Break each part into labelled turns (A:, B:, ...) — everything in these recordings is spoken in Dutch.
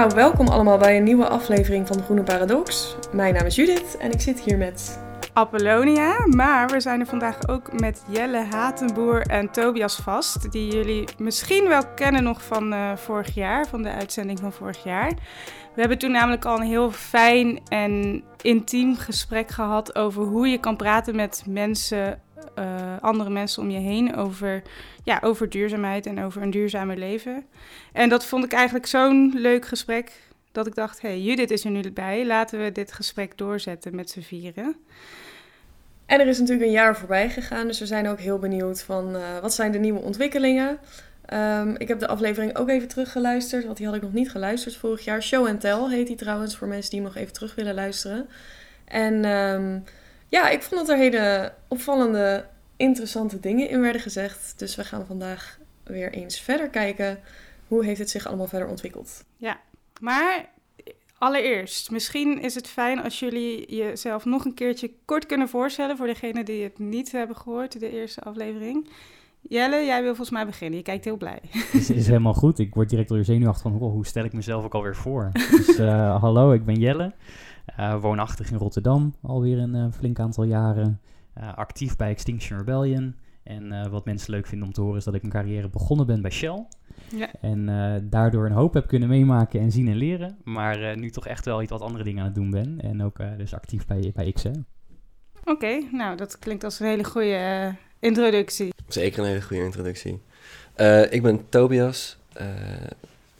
A: Nou, welkom allemaal bij een nieuwe aflevering van de Groene Paradox. Mijn naam is Judith en ik zit hier met...
B: Apollonia, maar we zijn er vandaag ook met Jelle Hatenboer en Tobias Vast, die jullie misschien wel kennen nog van uh, vorig jaar, van de uitzending van vorig jaar. We hebben toen namelijk al een heel fijn en intiem gesprek gehad over hoe je kan praten met mensen, uh, andere mensen om je heen over, ja, over duurzaamheid en over een duurzame leven. En dat vond ik eigenlijk zo'n leuk gesprek dat ik dacht, hé, hey, Judith is er nu bij, laten we dit gesprek doorzetten met z'n vieren.
A: En er is natuurlijk een jaar voorbij gegaan, dus we zijn ook heel benieuwd van uh, wat zijn de nieuwe ontwikkelingen. Um, ik heb de aflevering ook even teruggeluisterd, want die had ik nog niet geluisterd vorig jaar. Show and Tell heet die trouwens, voor mensen die nog even terug willen luisteren. En um, ja, ik vond dat er hele opvallende, interessante dingen in werden gezegd. Dus we gaan vandaag weer eens verder kijken. Hoe heeft het zich allemaal verder ontwikkeld?
B: Ja, maar allereerst, misschien is het fijn als jullie jezelf nog een keertje kort kunnen voorstellen voor degenen die het niet hebben gehoord, de eerste aflevering. Jelle, jij wil volgens mij beginnen. Je kijkt heel blij.
C: Is, is helemaal goed. Ik word direct door je zenuwachtig van, oh, hoe stel ik mezelf ook alweer voor? Dus uh, hallo, ik ben Jelle. Uh, woonachtig in Rotterdam, alweer een uh, flink aantal jaren. actief bij Extinction Rebellion. En wat mensen leuk vinden om te horen is dat ik mijn carrière begonnen ben bij Shell. Ja. En daardoor een hoop heb kunnen meemaken en zien en leren. Maar nu toch echt wel iets wat andere dingen aan het doen ben. En ook dus actief bij, bij XM.
B: Oké, okay, nou dat klinkt als een hele goede introductie.
D: Zeker een hele goede introductie. Uh, ik ben Tobias. Uh,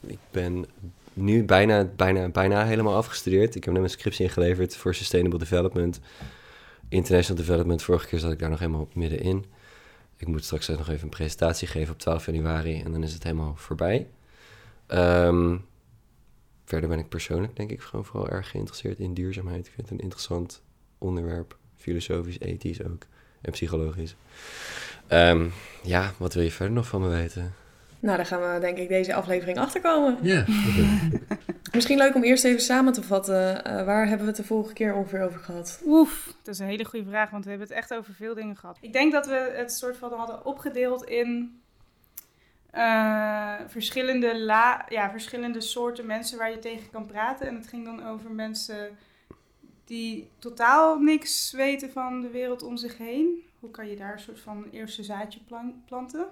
D: ik ben nu bijna, bijna, bijna helemaal afgestudeerd. Ik heb net mijn scriptie ingeleverd voor Sustainable Development. International Development. Vorige keer zat ik daar nog helemaal middenin. Ik moet straks nog even een presentatie geven op 12 januari en dan is het helemaal voorbij. Um, verder ben ik persoonlijk denk ik gewoon vooral erg geïnteresseerd in duurzaamheid. Ik vind het een interessant onderwerp. Filosofisch, ethisch ook en psychologisch. Um, ja, wat wil je verder nog van me weten?
A: Nou, daar gaan we denk ik deze aflevering achterkomen. Ja. Misschien leuk om eerst even samen te vatten. Uh, waar hebben we het de vorige keer ongeveer over gehad?
B: Oef, dat is een hele goede vraag, want we hebben het echt over veel dingen gehad. Ik denk dat we het soort van hadden opgedeeld in uh, verschillende, la ja, verschillende soorten mensen waar je tegen kan praten. En het ging dan over mensen die totaal niks weten van de wereld om zich heen. Hoe kan je daar een soort van eerste zaadje planten?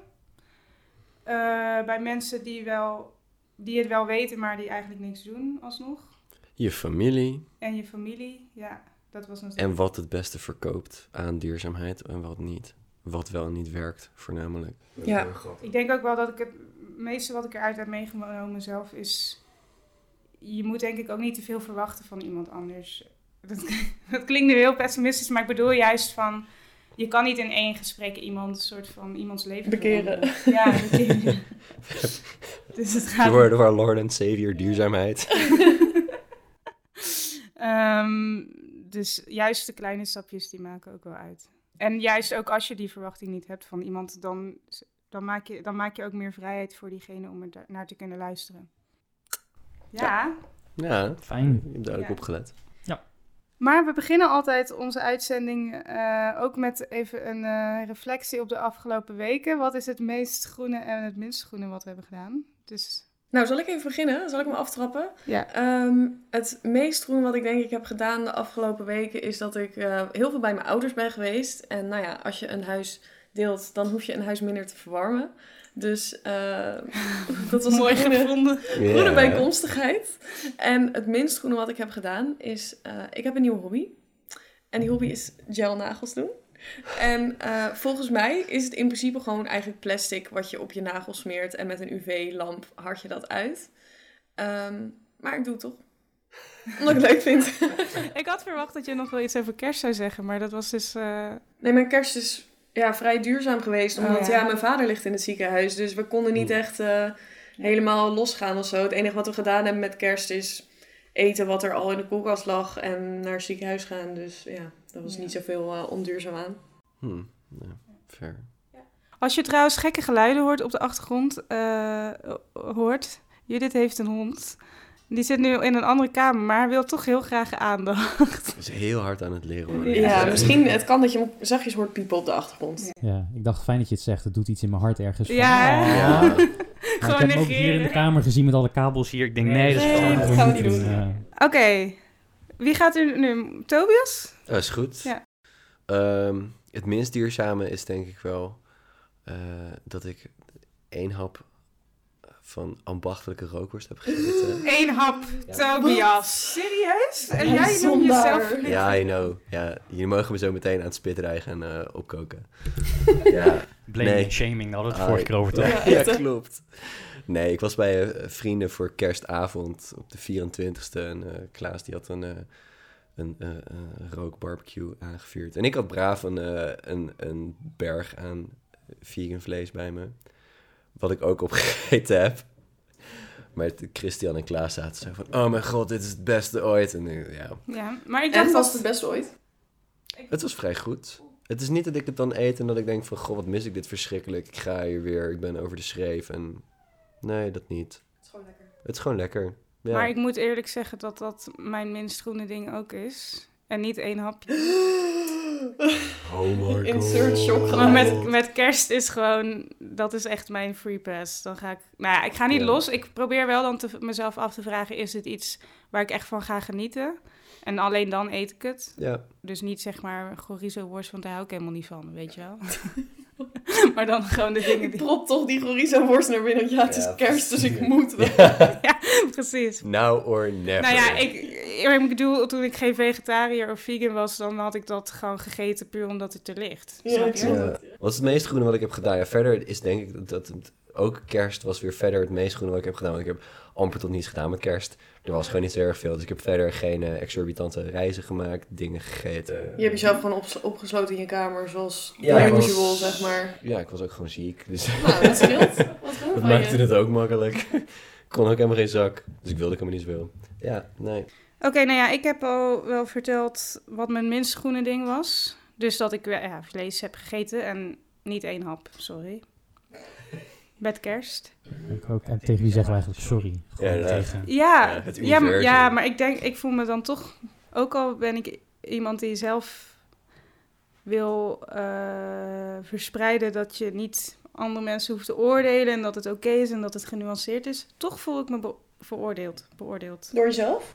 B: Uh, bij mensen die, wel, die het wel weten, maar die eigenlijk niks doen alsnog.
D: Je familie.
B: En je familie, ja. Dat was natuurlijk...
D: En wat het beste verkoopt aan duurzaamheid en wat niet. Wat wel en niet werkt, voornamelijk.
B: Ja, ik denk ook wel dat ik het meeste wat ik eruit heb meegenomen zelf is... Je moet denk ik ook niet te veel verwachten van iemand anders. Dat, dat klinkt nu heel pessimistisch, maar ik bedoel juist van je kan niet in één gesprek iemand soort van iemands leven
A: bekeren.
B: Ja, bekeren.
D: dus het gaat. Door, door Lord and Savior duurzaamheid.
B: um, dus juist de kleine stapjes die maken ook wel uit. En juist ook als je die verwachting niet hebt van iemand, dan, dan, maak, je, dan maak je ook meer vrijheid voor diegene om er naar te kunnen luisteren. Ja.
D: Ja, ja fijn. Je hebt duidelijk ja. opgelet.
B: Maar we beginnen altijd onze uitzending uh, ook met even een uh, reflectie op de afgelopen weken. Wat is het meest groene en het minst groene wat we hebben gedaan? Dus...
A: Nou, zal ik even beginnen? Zal ik me aftrappen?
B: Ja.
A: Um, het meest groene wat ik denk ik heb gedaan de afgelopen weken is dat ik uh, heel veel bij mijn ouders ben geweest. En nou ja, als je een huis deelt, dan hoef je een huis minder te verwarmen. Dus uh, dat was
B: mooi
A: een
B: gevonden.
A: Groene bijkomstigheid. En het minst groene wat ik heb gedaan is, uh, ik heb een nieuwe hobby. En die hobby is gel nagels doen. En uh, volgens mij is het in principe gewoon eigenlijk plastic wat je op je nagels smeert. En met een UV-lamp hard je dat uit. Um, maar ik doe het toch. Omdat ik het leuk vind.
B: ik had verwacht dat je nog wel iets over kerst zou zeggen, maar dat was dus...
A: Nee, mijn kerst is ja, vrij duurzaam geweest. Oh, omdat ja. mijn vader ligt in het ziekenhuis. Dus we konden niet echt uh, helemaal losgaan of zo. Het enige wat we gedaan hebben met kerst is eten wat er al in de koelkast lag en naar het ziekenhuis gaan. Dus ja, dat was niet zoveel uh, onduurzaam aan.
D: Hmm, ja, fair.
B: Als je trouwens gekke geluiden hoort op de achtergrond, uh, hoort, Judith heeft een hond. Die zit nu in een andere kamer, maar wil toch heel graag aandacht.
D: Is heel hard aan het leren worden.
A: Ja, misschien, het kan dat je zachtjes hoort piepen op de achtergrond.
C: Ja, ik dacht fijn dat je het zegt. Het doet iets in mijn hart ergens van.
B: Ja,
C: oh. ja. Maar ik heb hem ook hier in de kamer gezien met alle kabels hier. Ik denk, nee, dat is
A: Nee,
C: gewoon
A: dat gaan we niet
C: doen.
A: doen.
C: Eh,
B: Oké, wie gaat er nu? Tobias?
D: Dat is goed.
B: Ja.
D: Ehm, het minst duurzame is denk ik wel eh, dat ik één hap van ambachtelijke rookworst heb gegeten.
B: Eén hap,
D: Ja.
B: Tobias. Serieus? En
A: Ja,
B: jij noemt jezelf...
D: Ja, I know. Ja, jullie mogen me zo meteen aan het spit rijgen en eh, opkoken. ja,
C: blaming
D: Nee.
C: shaming, daar hadden we het
D: Ah,
C: vorige keer over, toch?
A: Ja,
D: klopt. Nee, ik was bij eh, vrienden voor kerstavond op de 24ste. En eh, Klaas die had een, eh een rookbarbecue aangevuurd. En ik had braaf een, een, een berg aan vegan vlees bij me. Wat ik ook opgegeten heb. Maar Christian en Klaas zaten zo van... Oh mijn god, dit is het beste ooit. En eh, ja,
B: Ja, maar ik
A: En
B: dacht
A: was
B: dat...
A: het best ooit?
D: het was vrij goed. Het is niet dat ik het dan eet en dat ik denk van... Goh, wat mis ik dit verschrikkelijk. Ik ga hier weer, ik ben over de schreef. En nee, dat niet.
A: Het is gewoon lekker.
D: Het is gewoon lekker. Ja.
B: Maar ik moet eerlijk zeggen dat dat mijn minst groene ding ook is. En niet één hapje.
D: Oh my
A: Insert shock
B: Maar met, met kerst is gewoon, dat is echt mijn free pass. Dan ga ik, nou ja, ik ga niet
D: Ja.
B: los. Ik probeer wel dan te, mezelf af te vragen, is dit iets waar ik echt van ga genieten? En alleen dan eet ik het.
D: Ja,
B: Dus niet zeg maar chorizo worst, want daar hou ik helemaal niet van, weet je wel. maar dan gewoon de dingen
A: Ik
B: die...
A: prop toch die chorizo worst naar binnen. Ja, het is
D: Ja,
A: kerst, dus ik moet wel.
B: Precies.
D: now or never.
B: Nou ja, ik, ik bedoel, toen ik geen vegetariër of vegan was, dan had ik dat gewoon gegeten puur omdat het er ligt.
A: Ja, ik snap
D: Ja.
A: het.
D: Wat is het meest groene wat ik heb gedaan? Ja, verder is denk ik dat, dat het, ook kerst was weer verder het meest groene wat ik heb gedaan. Want ik heb amper tot niets gedaan met kerst. Er was gewoon niet zo erg veel. Dus ik heb verder geen eh, exorbitante reizen gemaakt, dingen gegeten.
A: Je hebt jezelf gewoon op- opgesloten in je kamer, zoals
D: Ja, was-
A: zeg maar.
D: Ja, ik was ook gewoon ziek. Dus
A: Nou, dat scheelt. Wat
D: dat maakte
A: je.
D: het ook makkelijk. Ik kon ook helemaal geen zak. Dus ik wilde helemaal niet zoveel. Ja, nee.
B: Oké, nou ja, ik heb al wel verteld wat mijn minst groene ding was. Dus dat ik ja, vlees heb gegeten en niet één hap, sorry. Met kerst.
C: Ik ook. En tegen wie zeggen we eigenlijk sorry?
D: Ja,
C: tegen...
B: Ja,
D: Ja,
B: maar-
D: universum.
B: ja, maar ik denk, ik voel me dan toch, ook al ben ik iemand die zelf wil eh, verspreiden dat je niet andere mensen hoeft te oordelen en dat het oké is en dat het genuanceerd is, toch voel ik me be- veroordeeld. beoordeeld.
A: Door jezelf?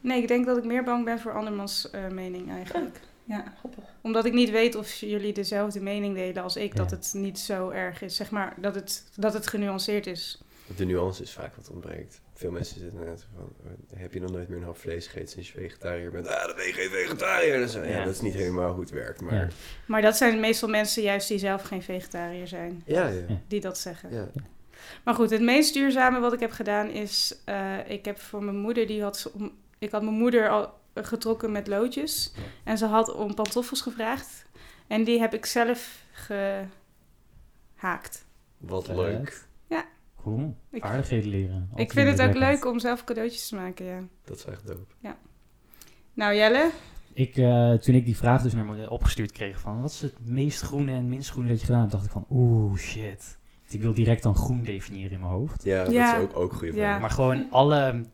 B: Nee, ik denk dat ik meer bang ben voor andermans eh, mening eigenlijk. Ja.
A: Grappig.
B: Omdat ik niet weet of jullie dezelfde mening delen als ik, dat het niet zo erg is. Zeg maar, dat het, dat het genuanceerd is.
D: De nuance is vaak wat ontbreekt. Veel mensen zitten net van, eh, heb je nog nooit meer een hap vlees gegeten sinds je vegetariër bent? Ah, dan ben je geen vegetariër. Dus, ja,
C: Ja.
D: dat is niet helemaal hoe het werkt, maar...
C: Ja.
B: Maar dat zijn meestal mensen juist die zelf geen vegetariër zijn,
D: Ja, ja.
C: Ja.
B: die dat zeggen.
D: ja.
B: Maar goed, het meest duurzame wat ik heb gedaan is... eh, ik heb voor mijn moeder, die had... Ik had mijn moeder al getrokken met loodjes.
C: Ja.
B: En ze had om pantoffels gevraagd. En die heb ik zelf gehaakt.
D: Wat leuk.
C: Cool.
B: Ik-
C: Vaardigheden leren.
B: ik vind het ook leuk om zelf cadeautjes te maken, ja.
D: Dat is echt dope.
B: Nou, Jelle?
C: Ik, eh, toen ik die vraag dus naar me opgestuurd kreeg van wat is het meest groene en minst groene dat je gedaan hebt, dacht ik van oeh shit. Ik wil direct dan groen definiëren in mijn hoofd.
D: Ja,
B: Ja.
D: dat is ook, ook een goede
B: Ja.
D: vraag.
C: Maar gewoon alle,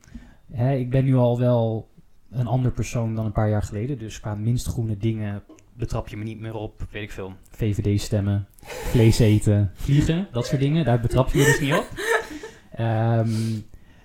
C: hè, ik ben nu al wel een ander persoon dan een paar jaar geleden, dus qua minst groene dingen betrap je me niet meer op, weet ik veel, VVD stemmen, vlees eten, vliegen, dat soort dingen, daar betrap je me dus niet op. Ehm,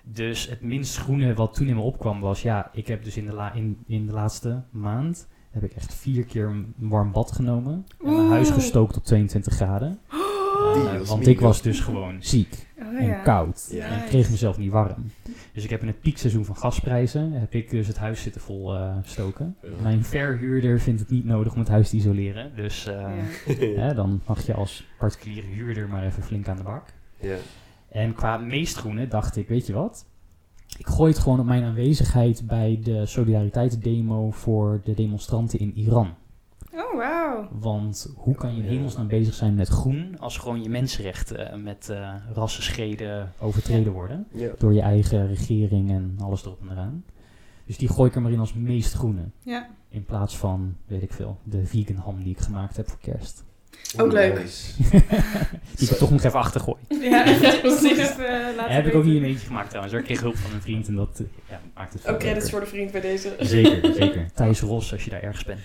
C: dus het minst groene wat toen in me opkwam was, ja, ik heb dus in de, la in, in de laatste maand, heb ik echt vier keer een warm bad genomen. En mijn huis gestookt op 22 graden. Eh, want ik was dus gewoon ziek
B: Oh,
C: en
B: ja.
C: koud.
D: Ja.
C: En ik kreeg mezelf niet warm. Dus ik heb in het piekseizoen van gasprijzen, heb ik dus het huis zitten vol eh, stoken.
D: Ja.
C: Mijn verhuurder vindt het niet nodig om het huis te isoleren. Dus eh,
B: Ja.
C: hè, dan mag je als particuliere huurder maar even flink aan de bak.
D: Ja.
C: En qua meest groene dacht ik, weet je wat? Ik gooi het gewoon op mijn aanwezigheid bij de solidariteitsdemo voor de demonstranten in Iran.
B: Oh, wauw.
C: Want hoe kan je in hemelsnaam bezig zijn met groen als gewoon je mensenrechten eh, met eh rassenscheden overtreden worden?
D: Ja.
C: Door je eigen regering en alles erop en eraan. Dus die gooi ik er maar in als meest groene.
B: Ja.
C: In plaats van, weet ik veel, de vegan ham die ik gemaakt heb voor kerst.
A: Ook leuk.
D: Nice.
C: Die ik toch nog even achter gooi.
B: Ja, precies. Eh, laten
C: heb ik ook niet in eentje gemaakt trouwens. Ik kreeg hulp van een vriend en dat eh, ja, maakt het veel
A: Ook credits voor de vriend bij deze.
C: Zeker, zeker. Thijs Ros, als je daar ergens bent.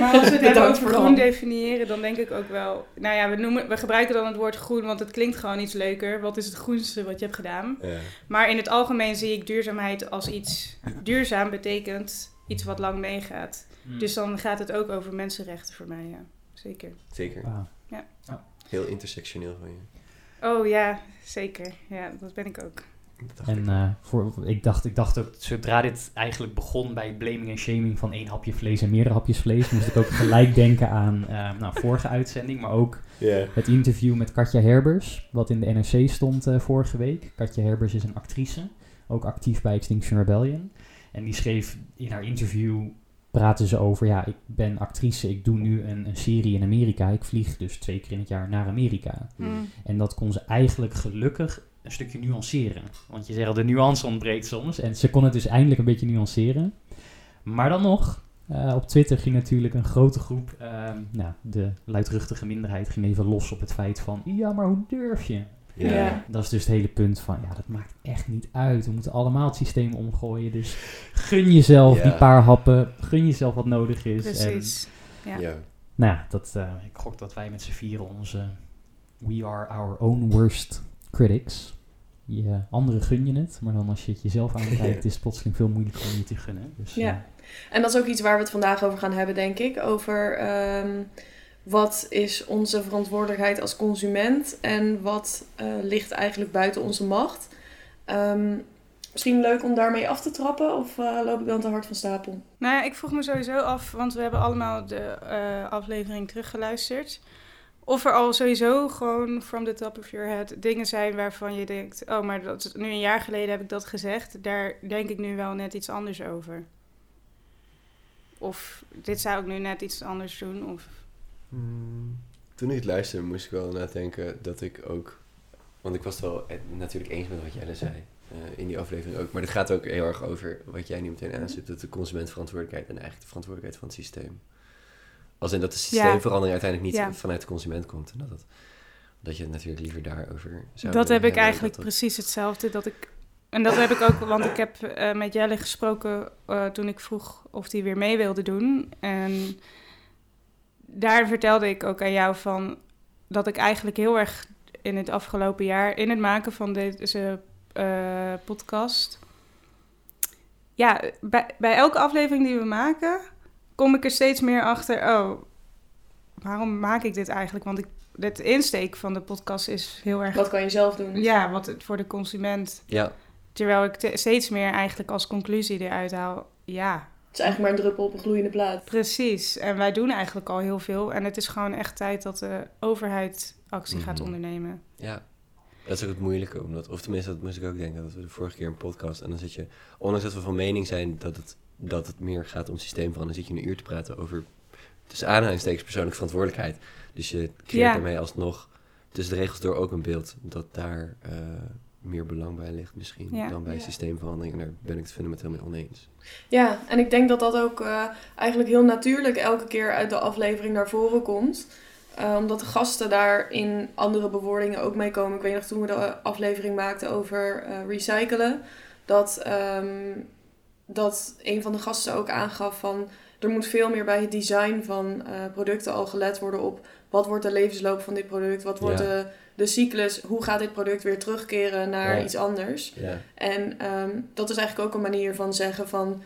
B: Maar als we het hebben over groen definiëren, dan denk ik ook wel... Nou ja, we, noemen, we gebruiken dan het woord groen, want het klinkt gewoon iets leuker. Wat is het groenste wat je hebt gedaan?
D: Ja.
B: Maar in het algemeen zie ik duurzaamheid als iets... Duurzaam betekent iets wat lang meegaat.
C: Hmm.
B: Dus dan gaat het ook over mensenrechten voor mij, ja. Zeker.
D: Zeker.
C: Wauw.
D: Heel intersectioneel van je.
B: Oh ja, zeker. Ja, dat ben ik ook.
D: Dacht
C: En
D: ik.
C: eh, voor, ik, dacht, ik dacht ook, zodra dit eigenlijk begon bij blaming en shaming van één hapje vlees en meerdere hapjes vlees, moest ik ook gelijk denken aan eh nou, vorige uitzending, maar ook
D: Ja.
C: het interview met Katja Herbers, wat in de NRC stond eh, vorige week. Katja Herbers is een actrice, ook actief bij Extinction Rebellion. En die schreef in haar interview, praten ze over, ja, ik ben actrice, ik doe nu een, een serie in Amerika. Ik vlieg dus twee keer in het jaar naar Amerika.
B: Mm.
C: En dat kon ze eigenlijk gelukkig een stukje nuanceren. Want je zegt al, de nuance ontbreekt soms. En ze kon het dus eindelijk een beetje nuanceren. Maar dan nog, eh, op Twitter ging natuurlijk een grote groep, ehm, nou, de luidruchtige minderheid ging even los op het feit van, ja, maar hoe durf je?
D: Ja.
A: Ja.
C: Dat is dus het hele punt van, ja, dat maakt echt niet uit. We moeten allemaal het systeem omgooien. Dus gun jezelf
D: Ja.
C: die paar happen, gun jezelf wat nodig is. En
B: Precies. Ja.
D: Ja.
C: nou ja, dat, eh, ik gok dat wij met z'n vieren onze We are our own worst critics. Je anderen gun je het, maar dan als je het jezelf aankijkt, is het plotseling veel moeilijker om je te gunnen. Dus,
A: Ja.
C: eh,
A: En dat is ook iets waar we het vandaag over gaan hebben, denk ik. Over ehm, wat is onze verantwoordelijkheid als consument en wat eh, ligt eigenlijk buiten onze macht. Ehm, misschien leuk om daarmee af te trappen of eh, loop ik dan te hard van stapel?
B: Nou ja, ik vroeg me sowieso af, want we hebben allemaal de eh, aflevering teruggeluisterd. Of er al sowieso gewoon from the top of your head dingen zijn waarvan je denkt... Oh, maar dat nu een jaar geleden heb ik dat gezegd. Daar denk ik nu wel net iets anders over. Of dit zou ik nu net iets anders doen. Of...
D: Hmm. Toen ik het luisterde, moest ik wel nadenken dat ik ook... Want ik was het wel eh, natuurlijk eens met wat jij zei. eh, in die aflevering ook. Maar het gaat ook heel erg over wat jij nu meteen aanstipt. Dat de consumentverantwoordelijkheid en eigenlijk de verantwoordelijkheid van het systeem. Als in dat de systeemverandering uiteindelijk niet
B: Ja.
D: vanuit de consument komt. En dat, het, dat je het natuurlijk liever daarover zou
B: dat heb ik eigenlijk
D: dat dat-
B: precies hetzelfde. Dat ik, en dat heb ik ook, want ik heb eh, met Jelle gesproken eh, toen ik vroeg of hij weer mee wilde doen. En daar vertelde ik ook aan jou van dat ik eigenlijk heel erg in het afgelopen jaar, in het maken van deze eh, podcast. Ja, bij, bij elke aflevering die we maken, kom ik er steeds meer achter. Oh, waarom maak ik dit eigenlijk? Want ik, het insteek van de podcast is heel erg
A: Wat kan je zelf doen?
B: ja, wat het voor de consument.
D: Ja,
B: Terwijl ik te- steeds meer eigenlijk als conclusie eruit haal. Ja,
A: Het is eigenlijk maar een druppel op een gloeiende plaat.
B: precies. En wij doen eigenlijk al heel veel. En het is gewoon echt tijd dat de overheid actie gaat
D: Mhm.
B: ondernemen.
D: ja. Dat is ook het moeilijke. Omdat, of tenminste, dat moest ik ook denken. Dat we de vorige keer een podcast... En dan zit je... Ondanks dat we van mening zijn dat het, dat het meer gaat om systeemverandering... zit je een uur te praten over... tussen aanhalingstekens persoonlijke verantwoordelijkheid. Dus je creëert
B: Ja.
D: daarmee alsnog... tussen de regels door ook een beeld... dat daar eh, meer belang bij ligt misschien...
B: Ja.
D: dan bij
A: Ja.
D: systeemverandering. En daar ben ik het fundamenteel mee oneens.
A: Ja, en ik denk dat dat ook eh, eigenlijk heel natuurlijk elke keer uit de aflevering naar voren komt. Eh, omdat de gasten daar in andere bewoordingen ook mee komen. Ik weet nog toen we de aflevering maakten over eh, recyclen. Dat, ehm, dat een van de gasten ook aangaf van... Er moet veel meer bij het design van eh, producten al gelet worden op... Wat wordt de levensloop van dit product? Wat wordt
D: Ja.
A: de, de cyclus? Hoe gaat dit product weer terugkeren naar
D: Ja.
A: iets anders?
D: Ja,
A: En ehm, dat is eigenlijk ook een manier van zeggen van...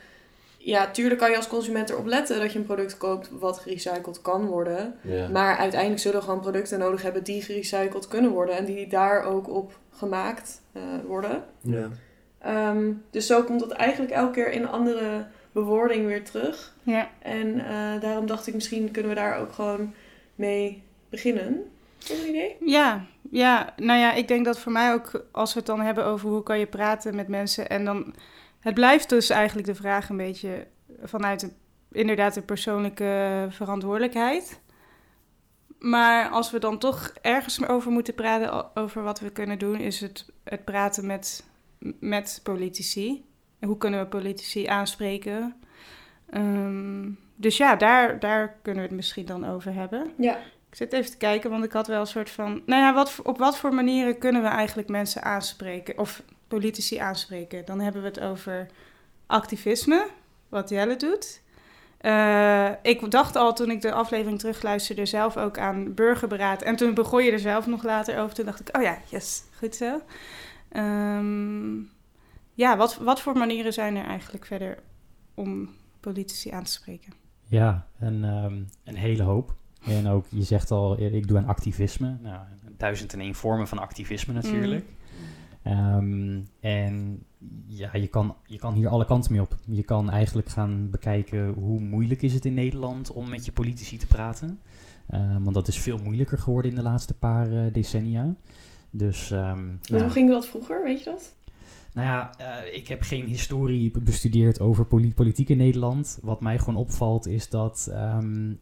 A: Ja, tuurlijk kan je als consument erop letten dat je een product koopt wat gerecycled kan worden.
D: ja.
A: Maar uiteindelijk zullen we gewoon producten nodig hebben die gerecycled kunnen worden. En die daar ook op gemaakt eh, worden.
D: ja.
A: Ehm, dus zo komt het eigenlijk elke keer in een andere bewoording weer terug.
B: Ja,
A: En eh, daarom dacht ik misschien kunnen we daar ook gewoon mee beginnen. Is dat een idee?
B: ja, ja, nou ja, ik denk dat voor mij ook, als we het dan hebben over hoe kan je praten met mensen. En dan, het blijft dus eigenlijk de vraag een beetje vanuit de, inderdaad de persoonlijke verantwoordelijkheid. Maar als we dan toch ergens over moeten praten, over wat we kunnen doen, is het, het praten met, met politici. Hoe kunnen we politici aanspreken? Ehm, dus ja, daar, daar kunnen we het misschien dan over hebben.
A: Ja.
B: Ik zit even te kijken, want ik had wel een soort van... Nou ja, wat, op wat voor manieren kunnen we eigenlijk mensen aanspreken? Of politici aanspreken? Dan hebben we het over activisme, wat Jelle doet. Eh, ik dacht al toen ik de aflevering terugluisterde zelf ook aan burgerberaad. En toen begon je er zelf nog later over. Toen dacht ik, oh ja, yes, goed zo. Ehm, ja, wat, wat voor manieren zijn er eigenlijk verder om politici aan te spreken?
C: Ja, een, ehm, een hele hoop. En ook, je zegt al, ik doe aan activisme. Nou, duizend en één vormen van activisme natuurlijk. Ehm, en ja, je kan, je kan hier alle kanten mee op. Je kan eigenlijk gaan bekijken hoe moeilijk is het in Nederland om met je politici te praten. Um, want dat is veel moeilijker geworden in de laatste paar uh, decennia. Dus, um,
A: nou, hoe ging dat vroeger, weet je dat?
C: Nou ja, uh, ik heb geen historie bestudeerd over politiek in Nederland. Wat mij gewoon opvalt is dat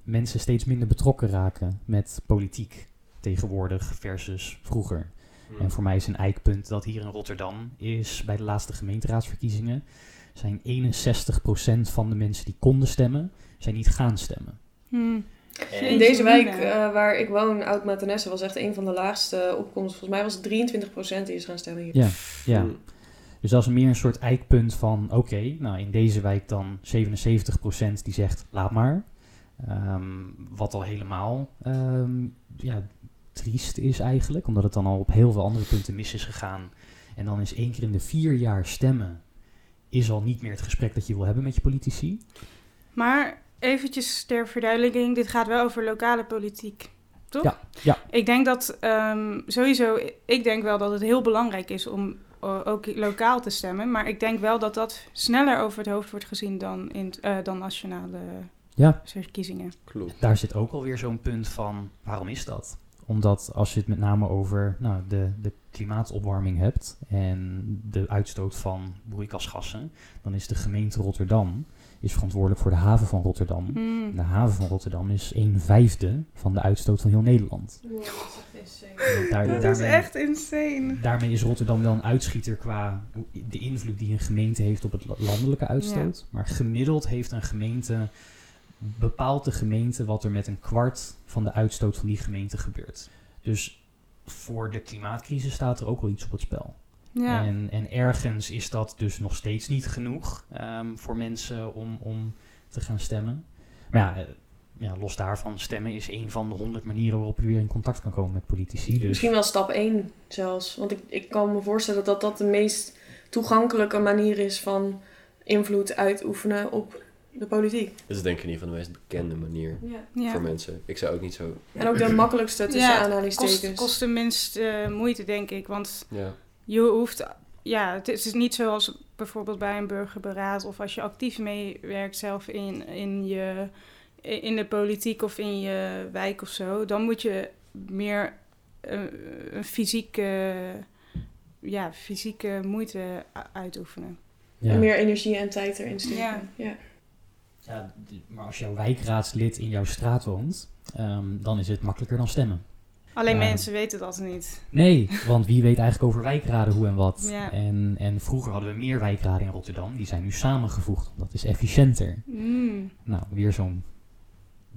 C: mensen steeds minder betrokken raken met politiek tegenwoordig versus vroeger. Hmm. En voor mij is een eikpunt dat hier in Rotterdam is bij de laatste gemeenteraadsverkiezingen zijn 61% van de mensen die konden stemmen, zijn niet gaan stemmen.
A: Hmm. In deze wijk uh, waar ik woon, oud matenesse was echt een van de laagste opkomsten. Volgens mij was het 23% die is gaan stemmen hier.
C: Ja, ja. Hmm. Dus dat is meer een soort eikpunt van, oké, nou in deze wijk dan 77% die zegt, laat maar. Um, wat al helemaal um, ja, triest is eigenlijk, omdat het dan al op heel veel andere punten mis is gegaan. En dan is één keer in de vier jaar stemmen, is al niet meer het gesprek dat je wil hebben met je politici.
B: Maar eventjes ter verduidelijking, dit gaat wel over lokale politiek, toch?
C: Ja. ja.
B: Ik denk dat um, sowieso, ik denk wel dat het heel belangrijk is om ook lokaal te stemmen. Maar ik denk wel dat dat sneller over het hoofd wordt gezien dan, in, uh, dan nationale ja. verkiezingen.
C: Klopt. Daar zit ook alweer zo'n punt van, waarom is dat? Omdat als je het met name over nou, de, de klimaatopwarming hebt en de uitstoot van broeikasgassen, dan is de gemeente Rotterdam is verantwoordelijk voor de haven van Rotterdam. Hmm. De haven van Rotterdam is een vijfde van de uitstoot van heel Nederland.
B: Wow, dat is insane. Daar, dat daarmee, is echt insane.
C: Daarmee is Rotterdam wel een uitschieter qua de invloed die een gemeente heeft op het landelijke uitstoot. Maar gemiddeld heeft een gemeente bepaalt de gemeente wat er met een kwart van de uitstoot van die gemeente gebeurt. Dus voor de klimaatcrisis staat er ook wel iets op het spel. Ja. En, en ergens is dat dus nog steeds niet genoeg um, voor mensen om, om te gaan stemmen. Maar ja, uh, ja, los daarvan, stemmen is een van de honderd manieren waarop je weer in contact kan komen met politici. Dus.
A: Misschien wel stap één zelfs. Want ik, ik kan me voorstellen dat dat de meest toegankelijke manier is van invloed uitoefenen op de politiek.
D: Dat is denk ik in ieder geval de meest bekende manier ja. voor mensen. Ik zou ook niet zo...
A: En ook de makkelijkste tussen ja, aanhalingstekens.
B: Kost, kost de minst uh, moeite, denk ik. Want ja. Je hoeft... Ja, het is niet zoals bijvoorbeeld bij een burgerberaad... of als je actief meewerkt zelf in, in, je, in de politiek of in je wijk of zo... dan moet je meer uh, een fysieke, ja, fysieke moeite uitoefenen.
A: Ja. En meer energie en tijd erin steken. Ja. ja.
C: Ja, maar als jouw wijkraadslid in jouw straat woont, um, dan is het makkelijker dan stemmen.
B: Alleen mensen weten dat niet.
C: Nee, want wie weet eigenlijk over wijkraden hoe en wat. Ja. En, en vroeger hadden we meer wijkraden in Rotterdam. Die zijn nu samengevoegd. Dat is efficiënter. Mm. Nou, weer zo'n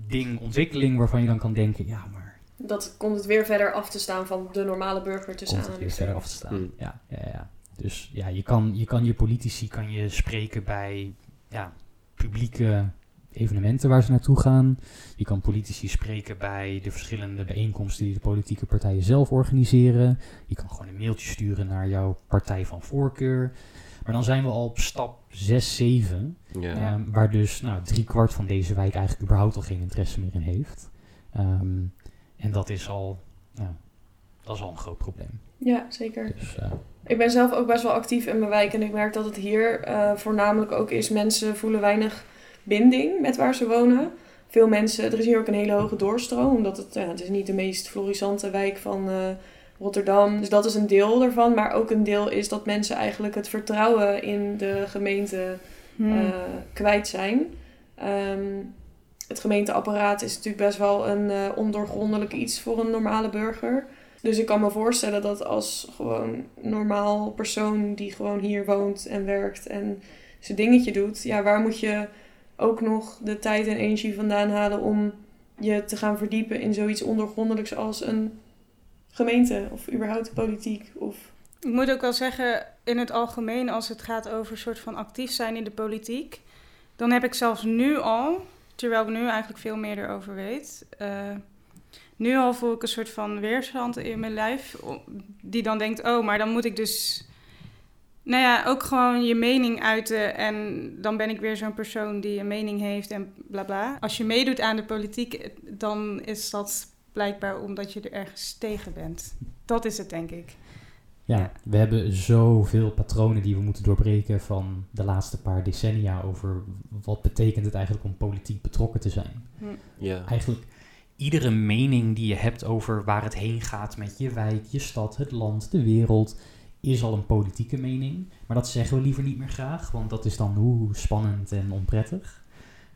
C: ding, ontwikkeling waarvan je dan kan denken, ja, maar...
A: Dat komt het weer verder af te staan van de normale burger tussen
C: Komt het weer verder af te staan, mm. ja, ja, ja. Dus ja, je kan, je kan je politici kan je spreken bij ja, publieke evenementen waar ze naartoe gaan. Je kan politici spreken bij de verschillende bijeenkomsten die de politieke partijen zelf organiseren. Je kan gewoon een mailtje sturen naar jouw partij van voorkeur. Maar dan zijn we al op stap 6, 7. Ja. Ehm, waar dus nou, drie kwart van deze wijk eigenlijk überhaupt al geen interesse meer in heeft. Um, en dat is al, nou, dat is al een groot probleem.
A: Ja, zeker. Dus, uh, ik ben zelf ook best wel actief in mijn wijk en ik merk dat het hier uh, voornamelijk ook is, mensen voelen weinig binding met waar ze wonen. Veel mensen, er is hier ook een hele hoge doorstroom, omdat het, ja, het is niet de meest florissante wijk van uh, Rotterdam. Dus dat is een deel ervan, maar ook een deel is dat mensen eigenlijk het vertrouwen in de gemeente hmm. uh, kwijt zijn. Um, het gemeenteapparaat is natuurlijk best wel een uh, ondoorgrondelijk iets voor een normale burger. Dus ik kan me voorstellen dat als gewoon normaal persoon die gewoon hier woont en werkt en zijn dingetje doet, ja, waar moet je ook nog de tijd en energie vandaan halen om je te gaan verdiepen in zoiets ondergrondelijks als een gemeente of überhaupt politiek? Of...
B: Ik moet ook wel zeggen, in het algemeen, als het gaat over een soort van actief zijn in de politiek, dan heb ik zelfs nu al, terwijl ik nu eigenlijk veel meer erover weet, eh, nu al voel ik een soort van weerstand in mijn lijf, die dan denkt, oh, maar dan moet ik dus, nou ja, ook gewoon je mening uiten en dan ben ik weer zo'n persoon die een mening heeft en bla bla. Als je meedoet aan de politiek, dan is dat blijkbaar omdat je er ergens tegen bent. Dat is het, denk ik.
C: Ja,
B: Ja.
C: we hebben zoveel patronen die we moeten doorbreken van de laatste paar decennia over wat betekent het eigenlijk om politiek betrokken te zijn.
D: Ja.
C: Eigenlijk iedere mening die je hebt over waar het heen gaat met je wijk, je stad, het land, de wereld, is al een politieke mening. Maar dat zeggen we liever niet meer graag, want dat is dan hoe spannend en onprettig.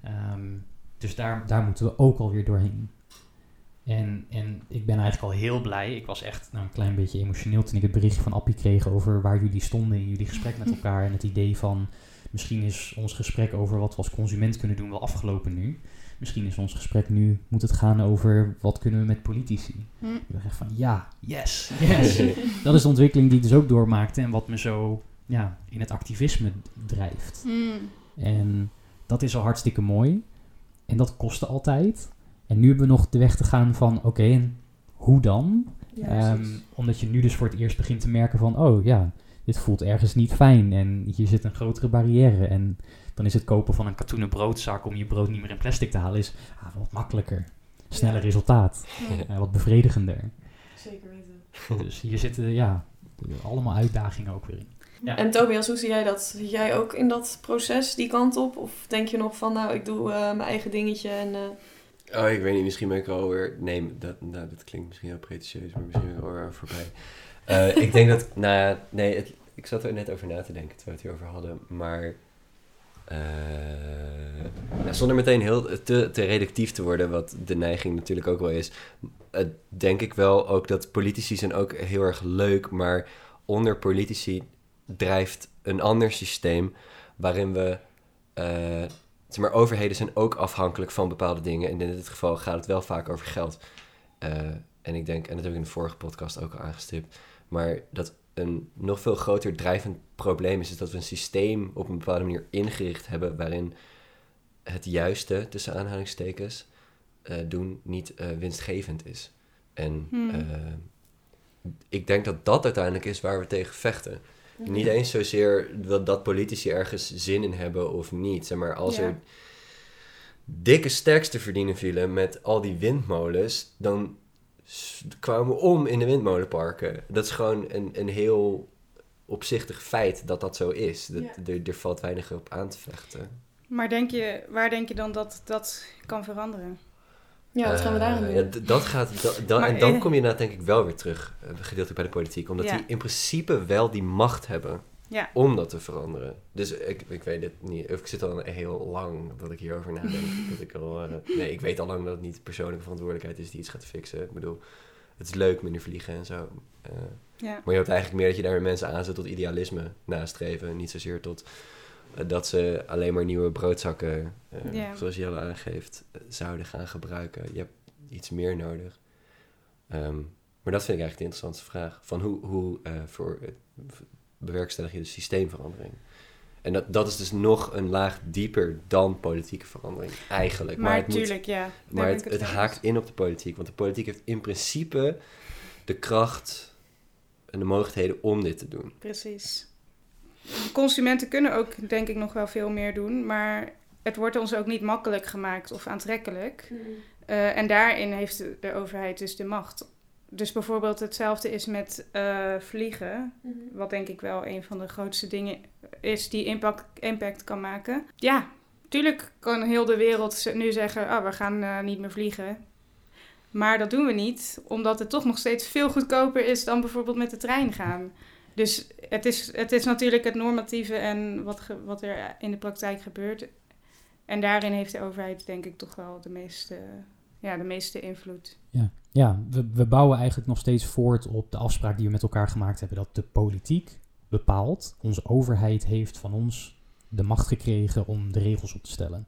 C: Ehm, dus daar, daar moeten we ook alweer doorheen. En, en ik ben eigenlijk al heel blij. Ik was echt nou, een klein beetje emotioneel toen ik het berichtje van Appie kreeg over waar jullie stonden in jullie gesprek met elkaar. En het idee van misschien is ons gesprek over wat we als consument kunnen doen wel afgelopen nu. Misschien is ons gesprek nu, moet het gaan over wat kunnen we met politici.
B: Hm.
C: Ik dacht van ja, yes, yes. Dat is de ontwikkeling die ik dus ook doormaakte en wat me zo ja, in het activisme drijft. En dat is al hartstikke mooi. En dat kostte altijd. En nu hebben we nog de weg te gaan van, oké, en hoe dan?
A: Ja,
C: Ehm, omdat je nu dus voor het eerst begint te merken van, oh ja, dit voelt ergens niet fijn. En hier zit een grotere barrière. En dan is het kopen van een katoenen broodzak om je brood niet meer in plastic te halen, is ah, wat makkelijker. Sneller
A: Ja.
C: resultaat.
A: Ja,
C: eh, wat bevredigender.
A: zeker weten.
C: Dus hier zitten, ja, allemaal uitdagingen ook weer in. Ja.
A: En Tobias, hoe zie jij dat? Zit jij ook in dat proces die kant op? Of denk je nog van, nou, ik doe eh, mijn eigen dingetje en... eh,
D: Oh, ik weet niet, misschien ben ik alweer... Nee, dat, nou, dat klinkt misschien heel pretentieus, maar misschien ben ik alweer voorbij. Eh, ik denk dat, nou ja, nee, het, ik zat er net over na te denken terwijl we het hierover hadden, maar... eh, nou, zonder meteen heel te, te reductief te worden, wat de neiging natuurlijk ook wel is, denk ik wel ook dat politici zijn ook heel erg leuk, maar onder politici drijft een ander systeem waarin we... eh, maar, overheden zijn ook afhankelijk van bepaalde dingen. En in dit geval gaat het wel vaak over geld. Eh, en ik denk, en dat heb ik in de vorige podcast ook al aangestipt, maar dat een nog veel groter drijvend probleem is, is dat we een systeem op een bepaalde manier ingericht hebben waarin het juiste, tussen aanhalingstekens, eh, doen niet eh, winstgevend is. En
B: Hmm.
D: eh, ik denk dat dat uiteindelijk is waar we tegen vechten. Niet eens zozeer dat, dat politici ergens zin in hebben of niet. Zeg maar, als
B: Ja.
D: er dikke stacks te verdienen vielen met al die windmolens, dan kwamen om in de windmolenparken. Dat is gewoon een, een heel opzichtig feit dat dat zo is. Dat,
A: Ja.
D: er, er valt weinig op aan te vechten.
B: Maar denk je, waar denk je dan dat dat kan veranderen?
A: Ja, wat gaan we daarin
D: Eh,
A: doen?
D: ja, dat gaat, da- da-
B: Maar,
D: en dan
B: eh,
D: kom je inderdaad denk ik wel weer terug, eh, gedeeltelijk bij de politiek. Omdat
B: Ja.
D: die in principe wel die macht hebben
B: Ja.
D: om dat te veranderen. Dus ik, ik weet het niet, of ik zit al heel lang dat ik hierover nadenk. dat ik al, eh, nee, ik weet al lang dat het niet persoonlijke verantwoordelijkheid is die iets gaat fixen. Ik bedoel, het is leuk minder vliegen en zo. Eh,
B: Ja.
D: maar je hoopt eigenlijk meer dat je daar weer mensen aanzet tot idealisme nastreven. Niet zozeer tot eh, dat ze alleen maar nieuwe broodzakken,
B: Ja.
D: zoals Jelle aangeeft, zouden gaan gebruiken. Je hebt iets meer nodig. Ehm, maar dat vind ik eigenlijk de interessantste vraag. Van hoe, hoe voor, bewerkstellig je de systeemverandering? En dat, dat is dus nog een laag dieper dan politieke verandering, eigenlijk.
B: Maar,
D: het moet-
B: ja.
D: maar het, het haakt in op de politiek. Want de politiek heeft in principe de kracht en de mogelijkheden om dit te doen.
B: Precies. Consumenten kunnen ook, denk ik, nog wel veel meer doen. Maar het wordt ons ook niet makkelijk gemaakt of aantrekkelijk. Eh, en daarin heeft de, de overheid dus de macht. Dus bijvoorbeeld hetzelfde is met eh, vliegen. Wat denk ik wel een van de grootste dingen is die impact, impact kan maken. Ja, tuurlijk kan heel de wereld nu zeggen... Oh, we gaan eh, niet meer vliegen. Maar dat doen we niet, omdat het toch nog steeds veel goedkoper is... dan bijvoorbeeld met de trein gaan. Dus het is, het is natuurlijk het normatieve en wat, ge- wat er in de praktijk gebeurt. En daarin heeft de overheid denk ik toch wel de meeste, ja, de meeste invloed.
C: Ja, ja we, we bouwen eigenlijk nog steeds voort op de afspraak die we met elkaar gemaakt hebben. Dat de politiek bepaalt, onze overheid heeft van ons de macht gekregen om de regels op te stellen.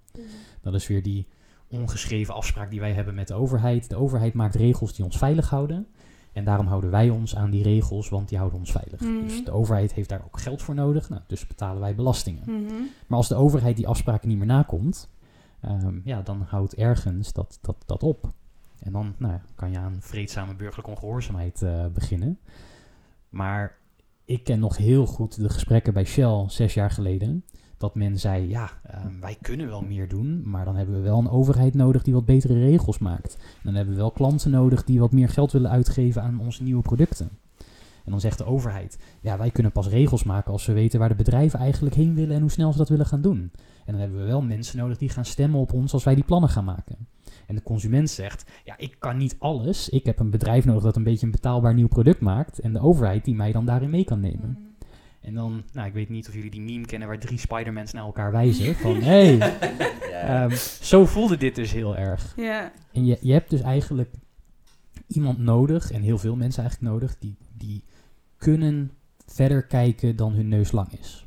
C: Dat is weer die ongeschreven afspraak die wij hebben met de overheid. De overheid maakt regels die ons veilig houden. En daarom houden wij ons aan die regels, want die houden ons veilig.
B: Mhm.
C: Dus de overheid heeft daar ook geld voor nodig, nou, dus betalen wij belastingen.
B: Mhm.
C: Maar als de overheid die afspraken niet meer nakomt, ehm, ja, dan houdt ergens dat, dat, dat op. En dan nou, kan je aan vreedzame burgerlijke ongehoorzaamheid eh, beginnen. Maar ik ken nog heel goed de gesprekken bij Shell zes jaar geleden. Dat men zei, ja, ehm, wij kunnen wel meer doen, maar dan hebben we wel een overheid nodig die wat betere regels maakt. Dan hebben we wel klanten nodig die wat meer geld willen uitgeven aan onze nieuwe producten. En dan zegt de overheid, ja, wij kunnen pas regels maken als we weten waar de bedrijven eigenlijk heen willen en hoe snel ze dat willen gaan doen. En dan hebben we wel mensen nodig die gaan stemmen op ons als wij die plannen gaan maken. En de consument zegt, ja, ik kan niet alles. Ik heb een bedrijf nodig dat een beetje een betaalbaar nieuw product maakt. En de overheid die mij dan daarin mee kan nemen. En dan, nou, ik weet niet of jullie die meme kennen waar drie Spider-Mans naar elkaar wijzen. Van, hé, hey,
D: Ja.
C: ehm, zo voelde dit dus heel erg.
B: Ja.
C: En je, je hebt dus eigenlijk iemand nodig, en heel veel mensen eigenlijk nodig, die, die kunnen verder kijken dan hun neus lang is.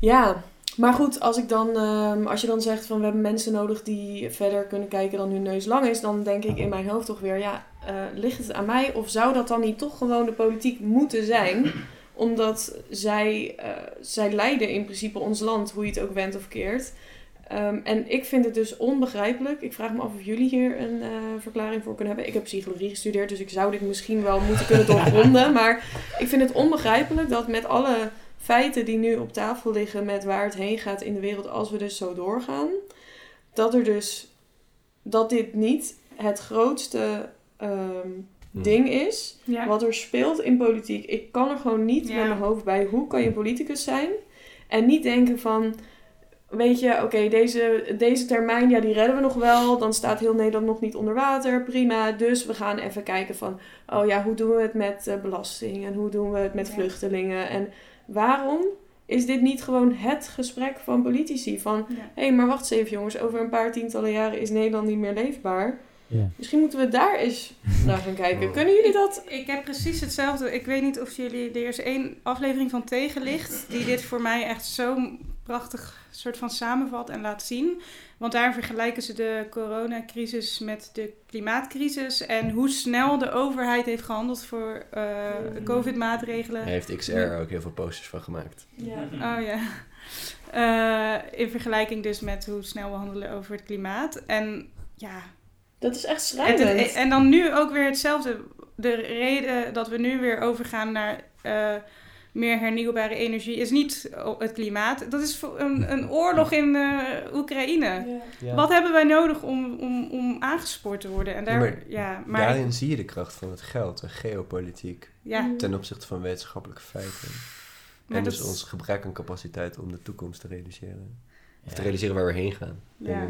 A: Ja, maar goed, als, ik dan, ehm, als je dan zegt van we hebben mensen nodig die verder kunnen kijken dan hun neus lang is, dan denk ik in mijn hoofd toch weer, ja, eh, ligt het aan mij of zou dat dan niet toch gewoon de politiek moeten zijn? Omdat zij, eh, zij leiden in principe ons land, hoe je het ook wendt of keert. Ehm, en ik vind het dus onbegrijpelijk. Ik vraag me af of jullie hier een eh, verklaring voor kunnen hebben. Ik heb psychologie gestudeerd, dus ik zou dit misschien wel moeten kunnen doorgronden. maar ik vind het onbegrijpelijk dat met alle feiten die nu op tafel liggen met waar het heen gaat in de wereld als we dus zo doorgaan, dat er dus dat dit niet het grootste ehm,
D: Hm.
A: ding is
B: Ja.
A: wat er speelt in politiek. Ik kan er gewoon niet
B: Ja.
A: met mijn hoofd bij hoe kan je politicus zijn en niet denken van weet je, oké, deze, deze termijn, ja, die redden we nog wel. Dan staat heel Nederland nog niet onder water. Prima. Dus we gaan even kijken van, oh ja, hoe doen we het met eh, belasting? En hoe doen we het met
B: Ja.
A: vluchtelingen? En waarom is dit niet gewoon het gesprek van politici? Van,
B: Ja.
A: hé, hey, maar wacht eens even jongens. Over een paar tientallen jaren is Nederland niet meer leefbaar.
C: Ja.
A: Misschien moeten we daar eens naar gaan kijken.
D: Oh.
A: Kunnen jullie dat?
B: Ik heb precies hetzelfde. Ik weet niet of jullie... Er is één aflevering van Tegenlicht... die dit voor mij echt zo prachtig soort van samenvat en laat zien. Want daar vergelijken ze de coronacrisis met de klimaatcrisis... en hoe snel de overheid heeft gehandeld voor eh, covid-maatregelen.
D: Hij heeft XR ook heel veel posters van gemaakt.
A: Ja.
B: Oh ja. Eh, in vergelijking dus met hoe snel we handelen over het klimaat. En ja,
A: Dat is echt schrijnend.
B: en dan nu ook weer hetzelfde. De reden dat we nu weer overgaan naar eh, meer hernieuwbare energie is niet o- het klimaat. Dat is voor een, een oorlog in eh, Oekraïne.
A: Ja.
B: Wat hebben wij nodig om, om, om aangespoord te worden? En daar,
D: Ja,
B: ja,
D: maar Daarin zie je de kracht van het geld en geopolitiek
B: ja,
D: ten opzichte van wetenschappelijke feiten.
B: maar
D: en
B: dat,
D: dus ons gebrek aan capaciteit om de toekomst te realiseren. Of te realiseren waar we heen gaan.
B: ja.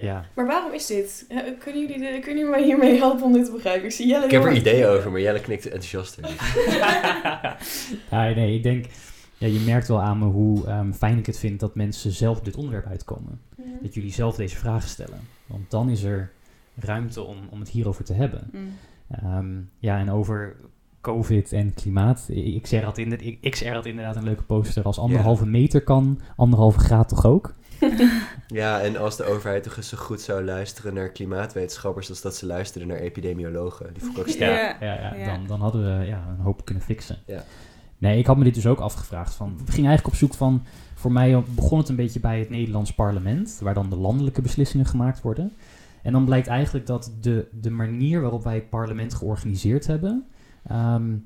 D: Ik.
C: Ja.
A: Maar waarom is dit? Kunnen jullie, de- kunnen jullie mij hiermee helpen om dit te begrijpen? Ik zie Jelle
D: Ik heb er ideeën over, maar Jelle knikt enthousiaster.
C: ja, nee, ik denk, ja, je merkt wel aan me hoe ehm, fijn ik het vind dat mensen zelf dit onderwerp uitkomen. Dat jullie zelf deze vragen stellen. Want dan is er ruimte om, om het hierover te hebben.
B: Mm.
C: Ehm, ja, en over COVID en klimaat. Ik- XR had, inderdaad, ik, XR had inderdaad een leuke poster. Als anderhalve meter kan, anderhalve graad toch ook?
D: Ja, en als de overheid toch eens zo goed zou luisteren naar klimaatwetenschappers als dat ze luisteren naar epidemiologen. Die ik ook.
B: Ja.
C: ja, ja,
B: ja.
C: Dan, dan hadden we ja, een hoop kunnen fixen.
D: Ja.
C: Nee, ik had me dit dus ook afgevraagd. Van, we gingen eigenlijk op zoek van... Voor mij begon het een beetje bij het Nederlands parlement... waar dan de landelijke beslissingen gemaakt worden. En dan blijkt eigenlijk dat de, de manier waarop wij het parlement georganiseerd hebben... ehm,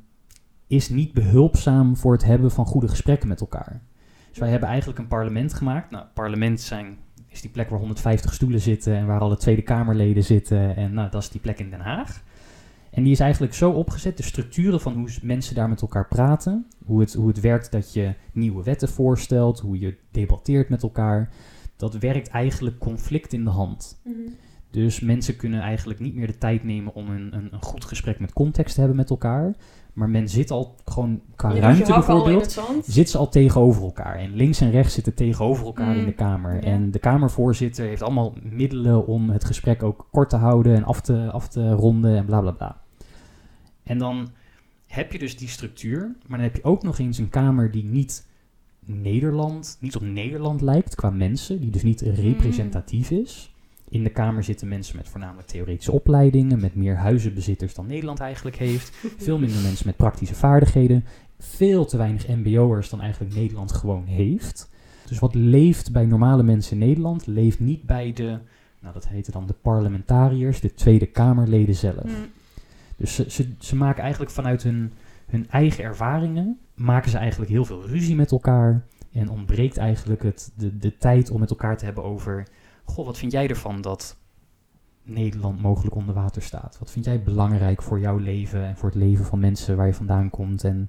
C: is niet behulpzaam voor het hebben van goede gesprekken met elkaar. Dus wij hebben eigenlijk een parlement gemaakt. Nou, parlement zijn, is die plek waar 150 stoelen zitten... en waar alle Tweede Kamerleden zitten. En nou, dat is die plek in Den Haag. En die is eigenlijk zo opgezet, de structuren van hoe mensen daar met elkaar praten, hoe het, hoe het werkt dat je nieuwe wetten voorstelt, hoe je debatteert met elkaar, dat werkt eigenlijk conflict in de hand.
A: Mhm.
C: Dus mensen kunnen eigenlijk niet meer de tijd nemen om een, een, een goed gesprek met context te hebben met elkaar, maar men zit al gewoon qua ruimte bijvoorbeeld, zit ze al tegenover elkaar. En links en rechts zitten tegenover elkaar
B: Mm,
C: in de Kamer.
B: ja.
C: En de Kamervoorzitter heeft allemaal middelen om het gesprek ook kort te houden en af te, af te ronden en bla bla bla. En dan heb je dus die structuur, maar dan heb je ook nog eens een Kamer die niet Nederland, niet op Nederland lijkt qua mensen, die dus niet representatief is. In de Kamer zitten mensen met voornamelijk theoretische opleidingen, met meer huizenbezitters dan Nederland eigenlijk heeft. Veel minder mensen met praktische vaardigheden. Veel te weinig MBO'ers dan eigenlijk Nederland gewoon heeft. Dus wat leeft bij normale mensen in Nederland, leeft niet bij de, nou dat heette dan de parlementariërs, de Tweede Kamerleden zelf.
B: Mm.
C: Dus ze, ze, ze maken eigenlijk vanuit hun, hun eigen ervaringen, maken ze eigenlijk heel veel ruzie met elkaar. En ontbreekt eigenlijk het, de, de tijd om met elkaar te hebben over, goh, wat vind jij ervan dat Nederland mogelijk onder water staat? Wat vind jij belangrijk voor jouw leven en voor het leven van mensen waar je vandaan komt? En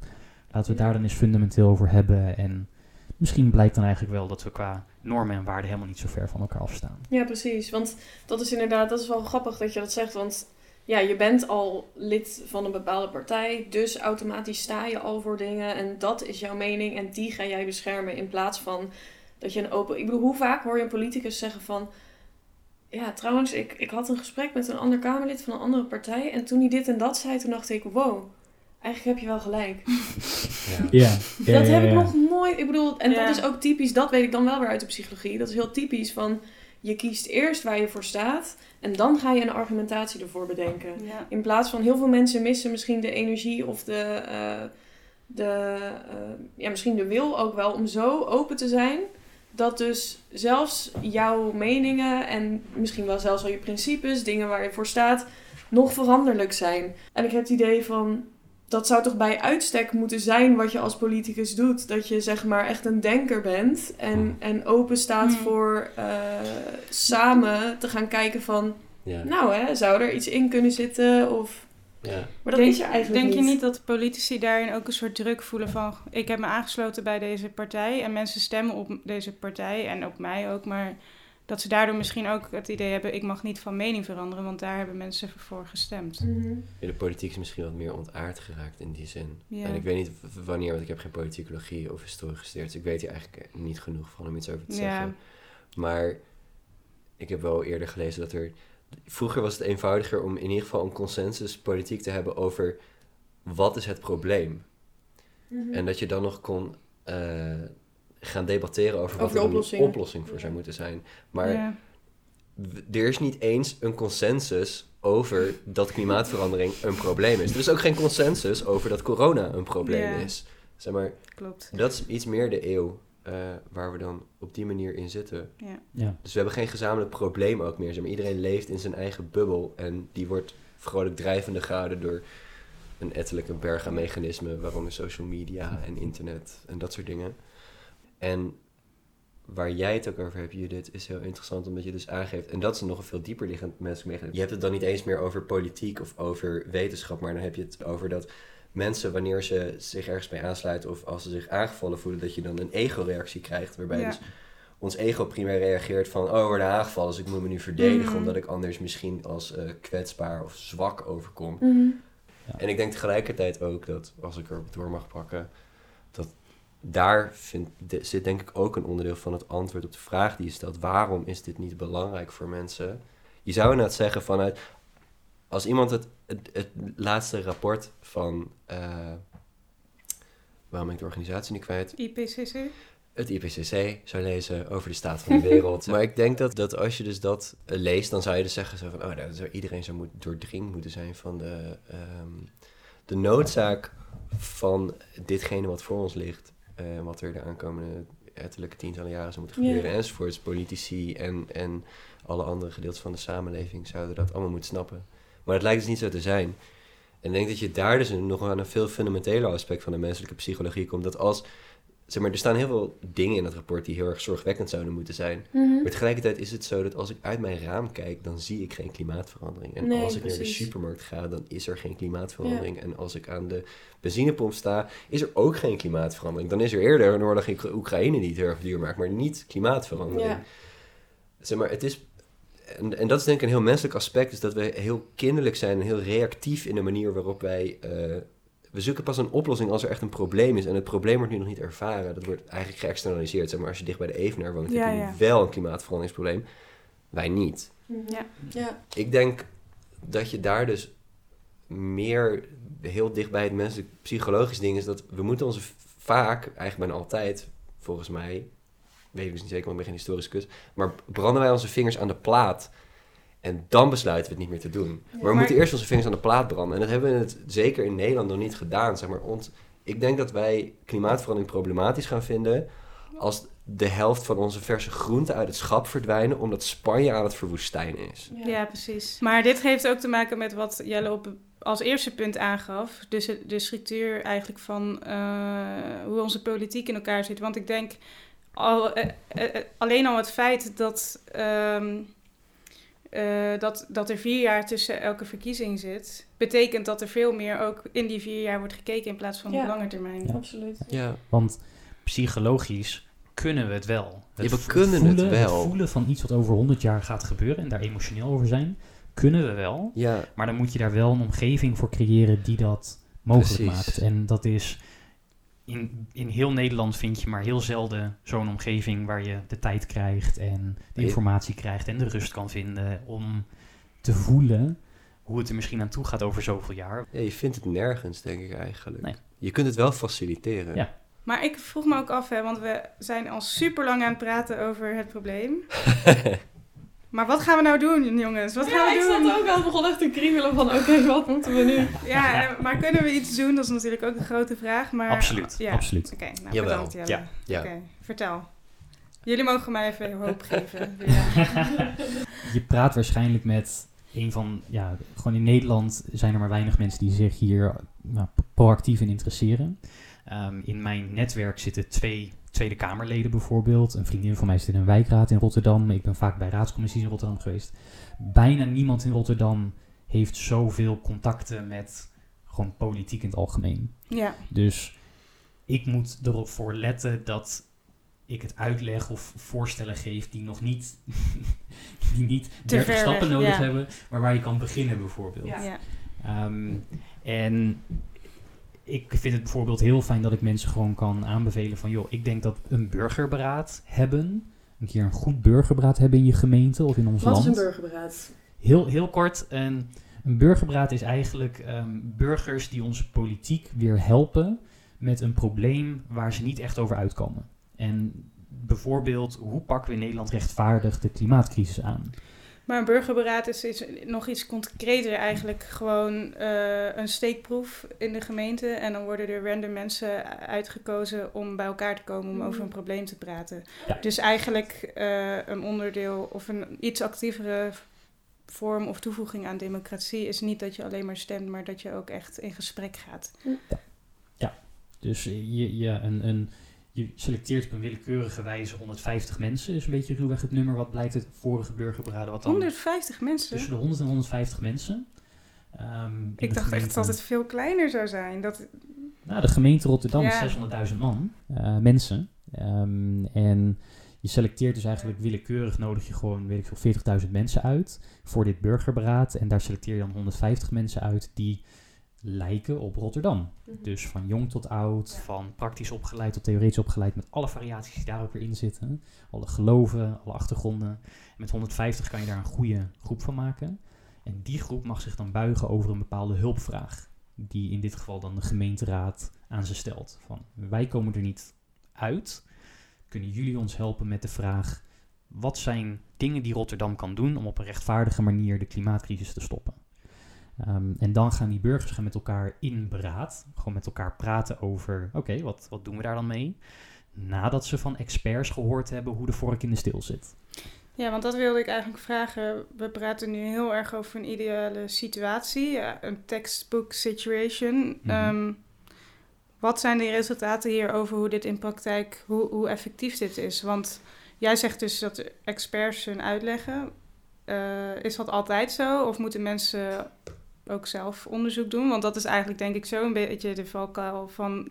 C: laten we daar dan eens fundamenteel over hebben. En misschien blijkt dan eigenlijk wel dat we qua normen en waarden helemaal niet zo ver van elkaar afstaan.
A: Ja, precies. Want dat is inderdaad, dat is wel grappig dat je dat zegt. Want ja, je bent al lid van een bepaalde partij, dus automatisch sta je al voor dingen. En dat is jouw mening en die ga jij beschermen in plaats van dat je een open... Ik bedoel, hoe vaak hoor je een politicus zeggen van... Ja, trouwens, ik, ik had een gesprek met een ander Kamerlid van een andere partij. En toen hij dit en dat zei, toen dacht ik, wow, eigenlijk heb je wel gelijk.
D: Ja.
C: Ja,
A: dat heb ik nog nooit. Ik bedoel, en
B: Ja.
A: dat is ook typisch, dat weet ik dan wel weer uit de psychologie. Dat is heel typisch van je kiest eerst waar je voor staat en dan ga je een argumentatie ervoor bedenken.
B: Ja.
A: In plaats van heel veel mensen missen misschien de energie of de, eh, de eh, ja, misschien de wil ook wel om zo open te zijn. Dat dus zelfs jouw meningen en misschien wel zelfs al je principes, dingen waar je voor staat, nog veranderlijk zijn. En ik heb het idee van, dat zou toch bij uitstek moeten zijn wat je als politicus doet. Dat je zeg maar echt een denker bent en,
D: Hmm.
A: en open staat
B: Hmm.
A: voor eh, samen te gaan kijken van,
D: Ja.
A: nou hè, zou er iets in kunnen zitten of...
D: ja.
A: Maar dat
B: denk,
A: is er eigenlijk
B: denk
A: niet.
B: je niet dat politici daarin ook een soort druk voelen van... ik heb me aangesloten bij deze partij en mensen stemmen op deze partij en op mij ook... maar dat ze daardoor misschien ook het idee hebben... ik mag niet van mening veranderen, want daar hebben mensen voor gestemd.
A: Mhm.
D: Ja, de politiek is misschien wat meer ontaard geraakt in die zin.
B: Ja.
D: En ik weet niet wanneer, want ik heb geen politicologie of historie gestudeerd. Dus ik weet hier eigenlijk niet genoeg van om iets over te
B: Ja.
D: zeggen. Maar ik heb wel eerder gelezen dat er... Vroeger was het eenvoudiger om in ieder geval een consensus politiek te hebben over... wat is het probleem?
A: Mhm.
D: En dat je dan nog kon eh, gaan debatteren over,
A: Over
D: wat
A: de
D: er een oplossing voor zou moeten zijn. Maar
B: Ja.
D: er is niet eens een consensus over dat klimaatverandering een probleem is. Er is ook geen consensus over dat corona een probleem
B: Ja.
D: is. Zeg maar,
B: Klopt.
D: dat is iets meer de eeuw eh, waar we dan op die manier in zitten.
B: Ja.
C: Ja.
D: Dus we hebben geen gezamenlijk probleem ook meer. Zeg maar, iedereen leeft in zijn eigen bubbel en die wordt vrolijk drijvende gehouden door een ettelijke berg aan mechanismen, waaronder social media en internet en dat soort dingen. En waar jij het ook over hebt, Judith, is heel interessant omdat je dus aangeeft, en dat is nog een veel dieper liggend menselijk mechanisme. Je hebt het dan niet eens meer over politiek of over wetenschap, maar dan heb je het over dat mensen, wanneer ze zich ergens bij aansluiten of als ze zich aangevallen voelen, dat je dan een ego-reactie krijgt, waarbij
B: Ja.
D: dus ons ego primair reageert van, oh, we worden aangevallen, dus ik moet me nu verdedigen,
B: Mhm.
D: omdat ik anders misschien als eh, kwetsbaar of zwak overkom.
A: Mhm.
D: En ik denk tegelijkertijd ook dat, als ik erop door mag pakken, dat daar vind, de- zit denk ik ook een onderdeel van het antwoord op de vraag die je stelt. Waarom is dit niet belangrijk voor mensen? Je zou inderdaad zeggen vanuit, als iemand het, het, het laatste rapport van, eh, waarom ben ik de organisatie niet kwijt?
B: IPCC?
D: het IPCC zou lezen over de staat van de wereld. maar ik denk dat, dat als je dus dat eh, leest, dan zou je dus zeggen zo van, oh, nou, zou, iedereen zou moet, doordringd moeten zijn van de, ehm, de noodzaak van ditgene wat voor ons ligt. eh, wat er de aankomende ettelijke tientallen jaren zou moeten gebeuren enzovoorts. Politici en, en alle andere gedeeltes van de samenleving zouden dat allemaal moeten snappen. Maar het lijkt dus niet zo te zijn. En ik denk dat je daar dus nog aan een veel fundamenteler aspect van de menselijke psychologie komt. Dat als, zeg maar, er staan heel veel dingen in het rapport die heel erg zorgwekkend zouden moeten zijn.
A: Mhm.
D: Maar tegelijkertijd is het zo dat als ik uit mijn raam kijk, dan zie ik geen klimaatverandering. En
A: Nee,
D: als ik naar de supermarkt ga, dan is er geen klimaatverandering. En als ik aan de benzinepomp sta, is er ook geen klimaatverandering. Dan is er eerder een oorlog in Oekraïne die het heel erg duur maakt, maar niet klimaatverandering.
A: Ja.
D: Zeg maar, het is... En, en dat is denk ik een heel menselijk aspect, is dat we heel kinderlijk zijn en heel reactief in de manier waarop wij... eh, we zoeken pas een oplossing als er echt een probleem is. En het probleem wordt nu nog niet ervaren. Dat wordt eigenlijk geëxternaliseerd. Zeg maar, als je dicht bij de Evenaar woont,
B: Ja,
D: heb je
B: ja.
D: wel een klimaatveranderingsprobleem. Wij niet.
A: Mhm.
B: Ja.
A: Ja.
D: Ik denk dat je daar dus meer heel dicht bij het menselijk psychologisch ding is dat we moeten onze vaak, eigenlijk bijna altijd, volgens mij, weet ik dus niet zeker, want ik ben geen historiscus. Maar branden wij onze vingers aan de plaat en dan besluiten we het niet meer te doen. maar we
B: maar-
D: moeten eerst onze vingers aan de plaat branden. En dat hebben we in het, zeker in Nederland nog niet gedaan. Zeg maar, ons, ik denk dat wij klimaatverandering problematisch gaan vinden als de helft van onze verse groenten uit het schap verdwijnen omdat Spanje aan het verwoestijnen is.
B: Ja. precies. Maar dit heeft ook te maken met wat Jelle op als eerste punt aangaf. Dus de structuur eigenlijk van eh, hoe onze politiek in elkaar zit. Want ik denk al, eh, eh, eh, alleen al het feit dat, ehm, eh, dat, dat er vier jaar tussen elke verkiezing zit, betekent dat er veel meer ook in die vier jaar wordt gekeken in plaats van
A: Ja.
B: op lange termijn.
C: Ja.
A: Absoluut.
D: Ja,
C: Want psychologisch kunnen we het wel.
D: Ja, we kunnen het
C: voelen,
D: wel.
C: voelen van iets wat over 100 jaar gaat gebeuren en daar emotioneel over zijn, kunnen we wel.
D: ja,
C: Maar dan moet je daar wel een omgeving voor creëren die dat mogelijk
D: Precies.
C: maakt. En dat is. In, in heel Nederland vind je maar heel zelden zo'n omgeving waar je de tijd krijgt en de informatie krijgt en de rust kan vinden om te voelen hoe het er misschien aan toe gaat over zoveel jaar.
D: ja, je vindt het nergens, denk ik eigenlijk.
C: Nee.
D: Je kunt het wel faciliteren.
C: Ja.
B: Maar ik vroeg me ook af, hè, want we zijn al super lang aan het praten over het probleem. maar wat gaan we nou doen, jongens? Wat gaan
A: Ja, ik
B: we doen?
A: zat ook al begon echt te kriebelen van oké, wat moeten we nu?
B: Ja, en- maar kunnen we iets doen? Dat is natuurlijk ook een grote vraag. Maar,
C: absoluut,
B: Ja.
C: absoluut.
B: Oké, nou
D: Jawel.
B: bedankt Jelle.
C: Ja.
D: Ja.
B: Oké, vertel. Jullie mogen mij even hoop geven. Ja.
C: Je praat waarschijnlijk met een van, ja, gewoon in Nederland zijn er maar weinig mensen die zich hier nou, proactief in interesseren. Ehm, in mijn netwerk zitten twee Tweede Kamerleden bijvoorbeeld. Een vriendin van mij zit in een wijkraad in Rotterdam. Ik ben vaak bij raadscommissies in Rotterdam geweest. Bijna niemand in Rotterdam heeft zoveel contacten met gewoon politiek in het algemeen.
B: ja.
C: Dus ik moet erop voor letten dat ik het uitleg of voorstellen geef die nog niet, die niet
B: Te
C: 30
B: ver
C: stappen nodig
B: ja.
C: hebben, maar waar je kan beginnen bijvoorbeeld.
A: Ja.
B: ja.
C: Ehm, en ik vind het bijvoorbeeld heel fijn dat ik mensen gewoon kan aanbevelen van, joh, ik denk dat een burgerberaad hebben, een keer een goed burgerberaad hebben in je gemeente of in ons
A: Wat
C: land.
A: is een burgerberaad?
C: Heel, heel kort, een, een burgerberaad is eigenlijk ehm, burgers die onze politiek weer helpen met een probleem waar ze niet echt over uitkomen. En bijvoorbeeld, hoe pakken we in Nederland rechtvaardig de klimaatcrisis aan?
B: Maar een burgerberaad is, is nog iets concreter eigenlijk. Gewoon eh, een steekproef in de gemeente. En dan worden er random mensen uitgekozen om bij elkaar te komen om over een probleem te praten.
C: Ja.
B: Dus eigenlijk eh, een onderdeel of een iets actievere vorm of toevoeging aan democratie is niet dat je alleen maar stemt, maar dat je ook echt in gesprek gaat.
C: Dus eh, je, je, een, een, je selecteert op een willekeurige wijze 150 mensen, is een beetje ruwweg het nummer wat blijkt uit vorige burgerberaden. Wat dan
B: 150 mensen?
C: tussen de 100 en 150 mensen. Ehm,
B: Ik dacht echt dat het veel kleiner zou zijn. Dat,
C: Nou, de gemeente Rotterdam
B: Ja.
C: is 600.000 man, eh, mensen. Ehm, en je selecteert dus eigenlijk willekeurig, nodig je gewoon, weet ik veel, 40.000 mensen uit voor dit burgerberaad. En daar selecteer je dan 150 mensen uit die lijken op Rotterdam. Dus van jong tot oud,
A: Ja.
C: van praktisch opgeleid tot theoretisch opgeleid, met alle variaties die daar ook weer in zitten. Alle geloven, alle achtergronden. En met 150 kan je daar een goede groep van maken. En die groep mag zich dan buigen over een bepaalde hulpvraag. Die in dit geval dan de gemeenteraad aan ze stelt. Van wij komen er niet uit. Kunnen jullie ons helpen met de vraag: wat zijn dingen die Rotterdam kan doen om op een rechtvaardige manier de klimaatcrisis te stoppen? Ehm, en dan gaan die burgers gaan met elkaar in beraad. Gewoon met elkaar praten over: oké, wat, wat doen we daar dan mee? Nadat ze van experts gehoord hebben hoe de vork in de steel zit.
B: Ja, want dat wilde ik eigenlijk vragen. We praten nu heel erg over een ideale situatie, ja, een textbook situation.
C: Mhm.
B: Ehm, wat zijn de resultaten hier over hoe dit in praktijk, hoe, hoe effectief dit is? Want jij zegt dus dat experts hun uitleggen. Eh, is dat altijd zo? Of moeten mensen ook zelf onderzoek doen? Want dat is eigenlijk denk ik zo een beetje de valkuil van...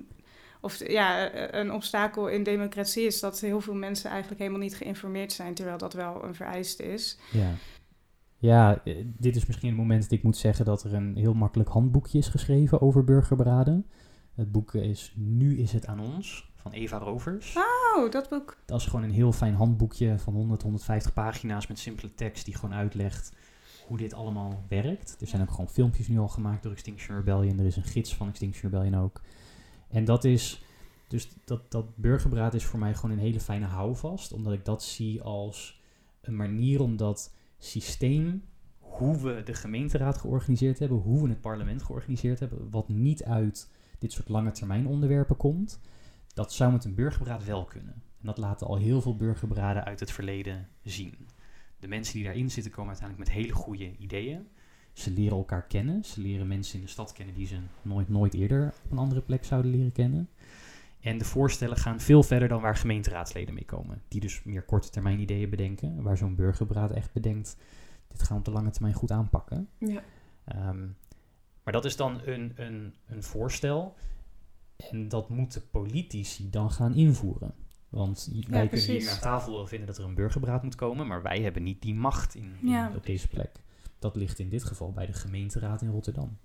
B: Of ja, een obstakel in democratie is dat heel veel mensen eigenlijk helemaal niet geïnformeerd zijn, terwijl dat wel een vereiste is.
C: Ja. Ja, eh, dit is misschien het moment dat ik moet zeggen dat er een heel makkelijk handboekje is geschreven over burgerberaden. Het boek is Nu is het aan ons van Eva Rovers.
B: Oh, dat boek.
C: Dat is gewoon een heel fijn handboekje van 100, 150 pagina's met simpele tekst die gewoon uitlegt hoe dit allemaal werkt. Er zijn ook gewoon filmpjes nu al gemaakt door Extinction Rebellion. Er is een gids van Extinction Rebellion ook. En dat is, Dus dat, dat burgerberaad is voor mij gewoon een hele fijne houvast, omdat ik dat zie als een manier om dat systeem, hoe we de gemeenteraad georganiseerd hebben, hoe we het parlement georganiseerd hebben, wat niet uit dit soort lange termijn onderwerpen komt, dat zou met een burgerberaad wel kunnen. En dat laten al heel veel burgerberaden uit het verleden zien. De mensen die daarin zitten komen uiteindelijk met hele goede ideeën. Ze leren elkaar kennen. Ze leren mensen in de stad kennen die ze nooit, nooit eerder op een andere plek zouden leren kennen. En de voorstellen gaan veel verder dan waar gemeenteraadsleden mee komen. Die dus meer korte termijn ideeën bedenken. Waar zo'n burgerberaad echt bedenkt, dit gaan we op de lange termijn goed aanpakken.
A: Ja.
C: Ehm, maar dat is dan een, een, een voorstel. En dat moeten politici dan gaan invoeren. Want wij kunnen hier aan tafel wel vinden dat er een burgerberaad moet komen, maar wij hebben niet die macht in, in-
B: Ja.
C: op deze plek. Dat ligt in dit geval bij de gemeenteraad in Rotterdam.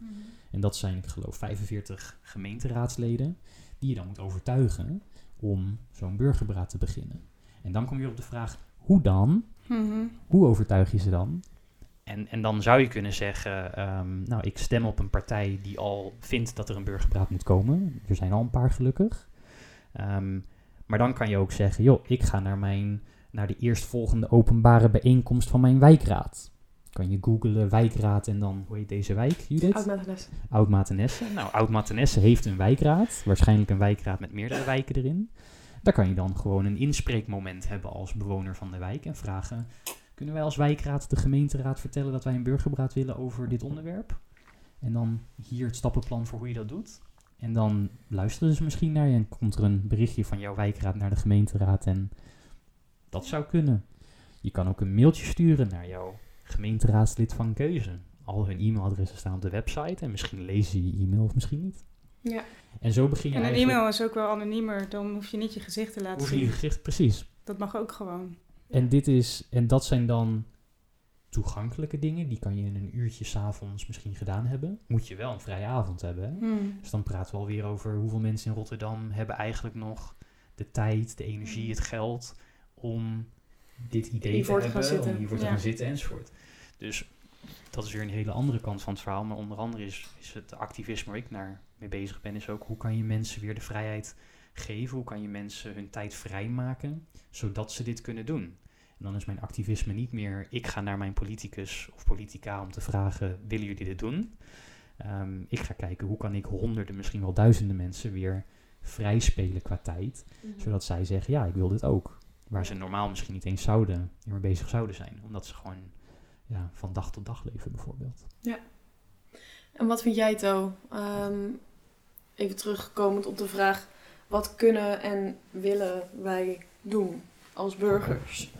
C: En dat zijn, ik geloof, 45 gemeenteraadsleden die je dan moet overtuigen om zo'n burgerberaad te beginnen. En dan kom je op de vraag, hoe dan?
B: Mhm.
C: Hoe overtuig je ze dan? En, en dan zou je kunnen zeggen, ehm, nou, ik stem op een partij die al vindt dat er een burgerberaad moet komen. Er zijn al een paar gelukkig. Ehm, maar dan kan je ook zeggen, joh, ik ga naar, mijn, naar de eerstvolgende openbare bijeenkomst van mijn wijkraad. Kan je googlen wijkraad en dan, hoe heet deze wijk, Judith?
A: Oud-Matenesse.
C: Oud-Matenesse. Nou, Oud-Matenesse heeft een wijkraad. Waarschijnlijk een wijkraad met meerdere wijken erin. Daar kan je dan gewoon een inspreekmoment hebben als bewoner van de wijk en vragen... Kunnen wij als wijkraad de gemeenteraad vertellen dat wij een burgerberaad willen over dit onderwerp? En dan hier het stappenplan voor hoe je dat doet. En dan luisteren ze misschien naar je en komt er een berichtje van jouw wijkraad naar de gemeenteraad en dat zou kunnen. Je kan ook een mailtje sturen naar jouw gemeenteraadslid van keuze. Al hun e-mailadressen staan op de website en misschien lezen ze je e-mail of misschien niet.
A: Ja.
C: En zo begin je
B: En een e-mail is ook wel anoniemer, dan hoef je niet je gezicht te laten
C: Hoef je je gezicht, precies.
B: Dat mag ook gewoon.
C: En, dit is, en dat zijn dan toegankelijke dingen. Die kan je in een uurtje s'avonds misschien gedaan hebben. Moet je wel een vrije avond hebben. Hè?
B: Hmm.
C: Dus dan praten we alweer over hoeveel mensen in Rotterdam hebben eigenlijk nog de tijd, de
B: Hmm.
C: energie, het geld om dit idee
A: Hiervoor
C: te hebben,
A: zitten.
C: om hiervoor te
B: Ja.
C: gaan zitten enzovoort. Dus dat is weer een hele andere kant van het verhaal. Maar onder andere is, is het activisme waar ik naar mee bezig ben, is ook hoe kan je mensen weer de vrijheid geven? Hoe kan je mensen hun tijd vrijmaken, zodat ze dit kunnen doen? En dan is mijn activisme niet meer, ik ga naar mijn politicus of politica om te vragen, willen jullie dit doen? Ehm, ik ga kijken hoe kan ik honderden, misschien wel duizenden mensen weer vrij spelen qua tijd, zodat zij zeggen, ja, ik wil dit ook. Waar ze normaal misschien niet eens zouden, niet meer bezig zouden zijn, omdat ze gewoon ja, van dag tot dag leven bijvoorbeeld.
A: En wat vind jij, To? Ehm, even terugkomend op de vraag: wat kunnen en willen wij doen als burgers?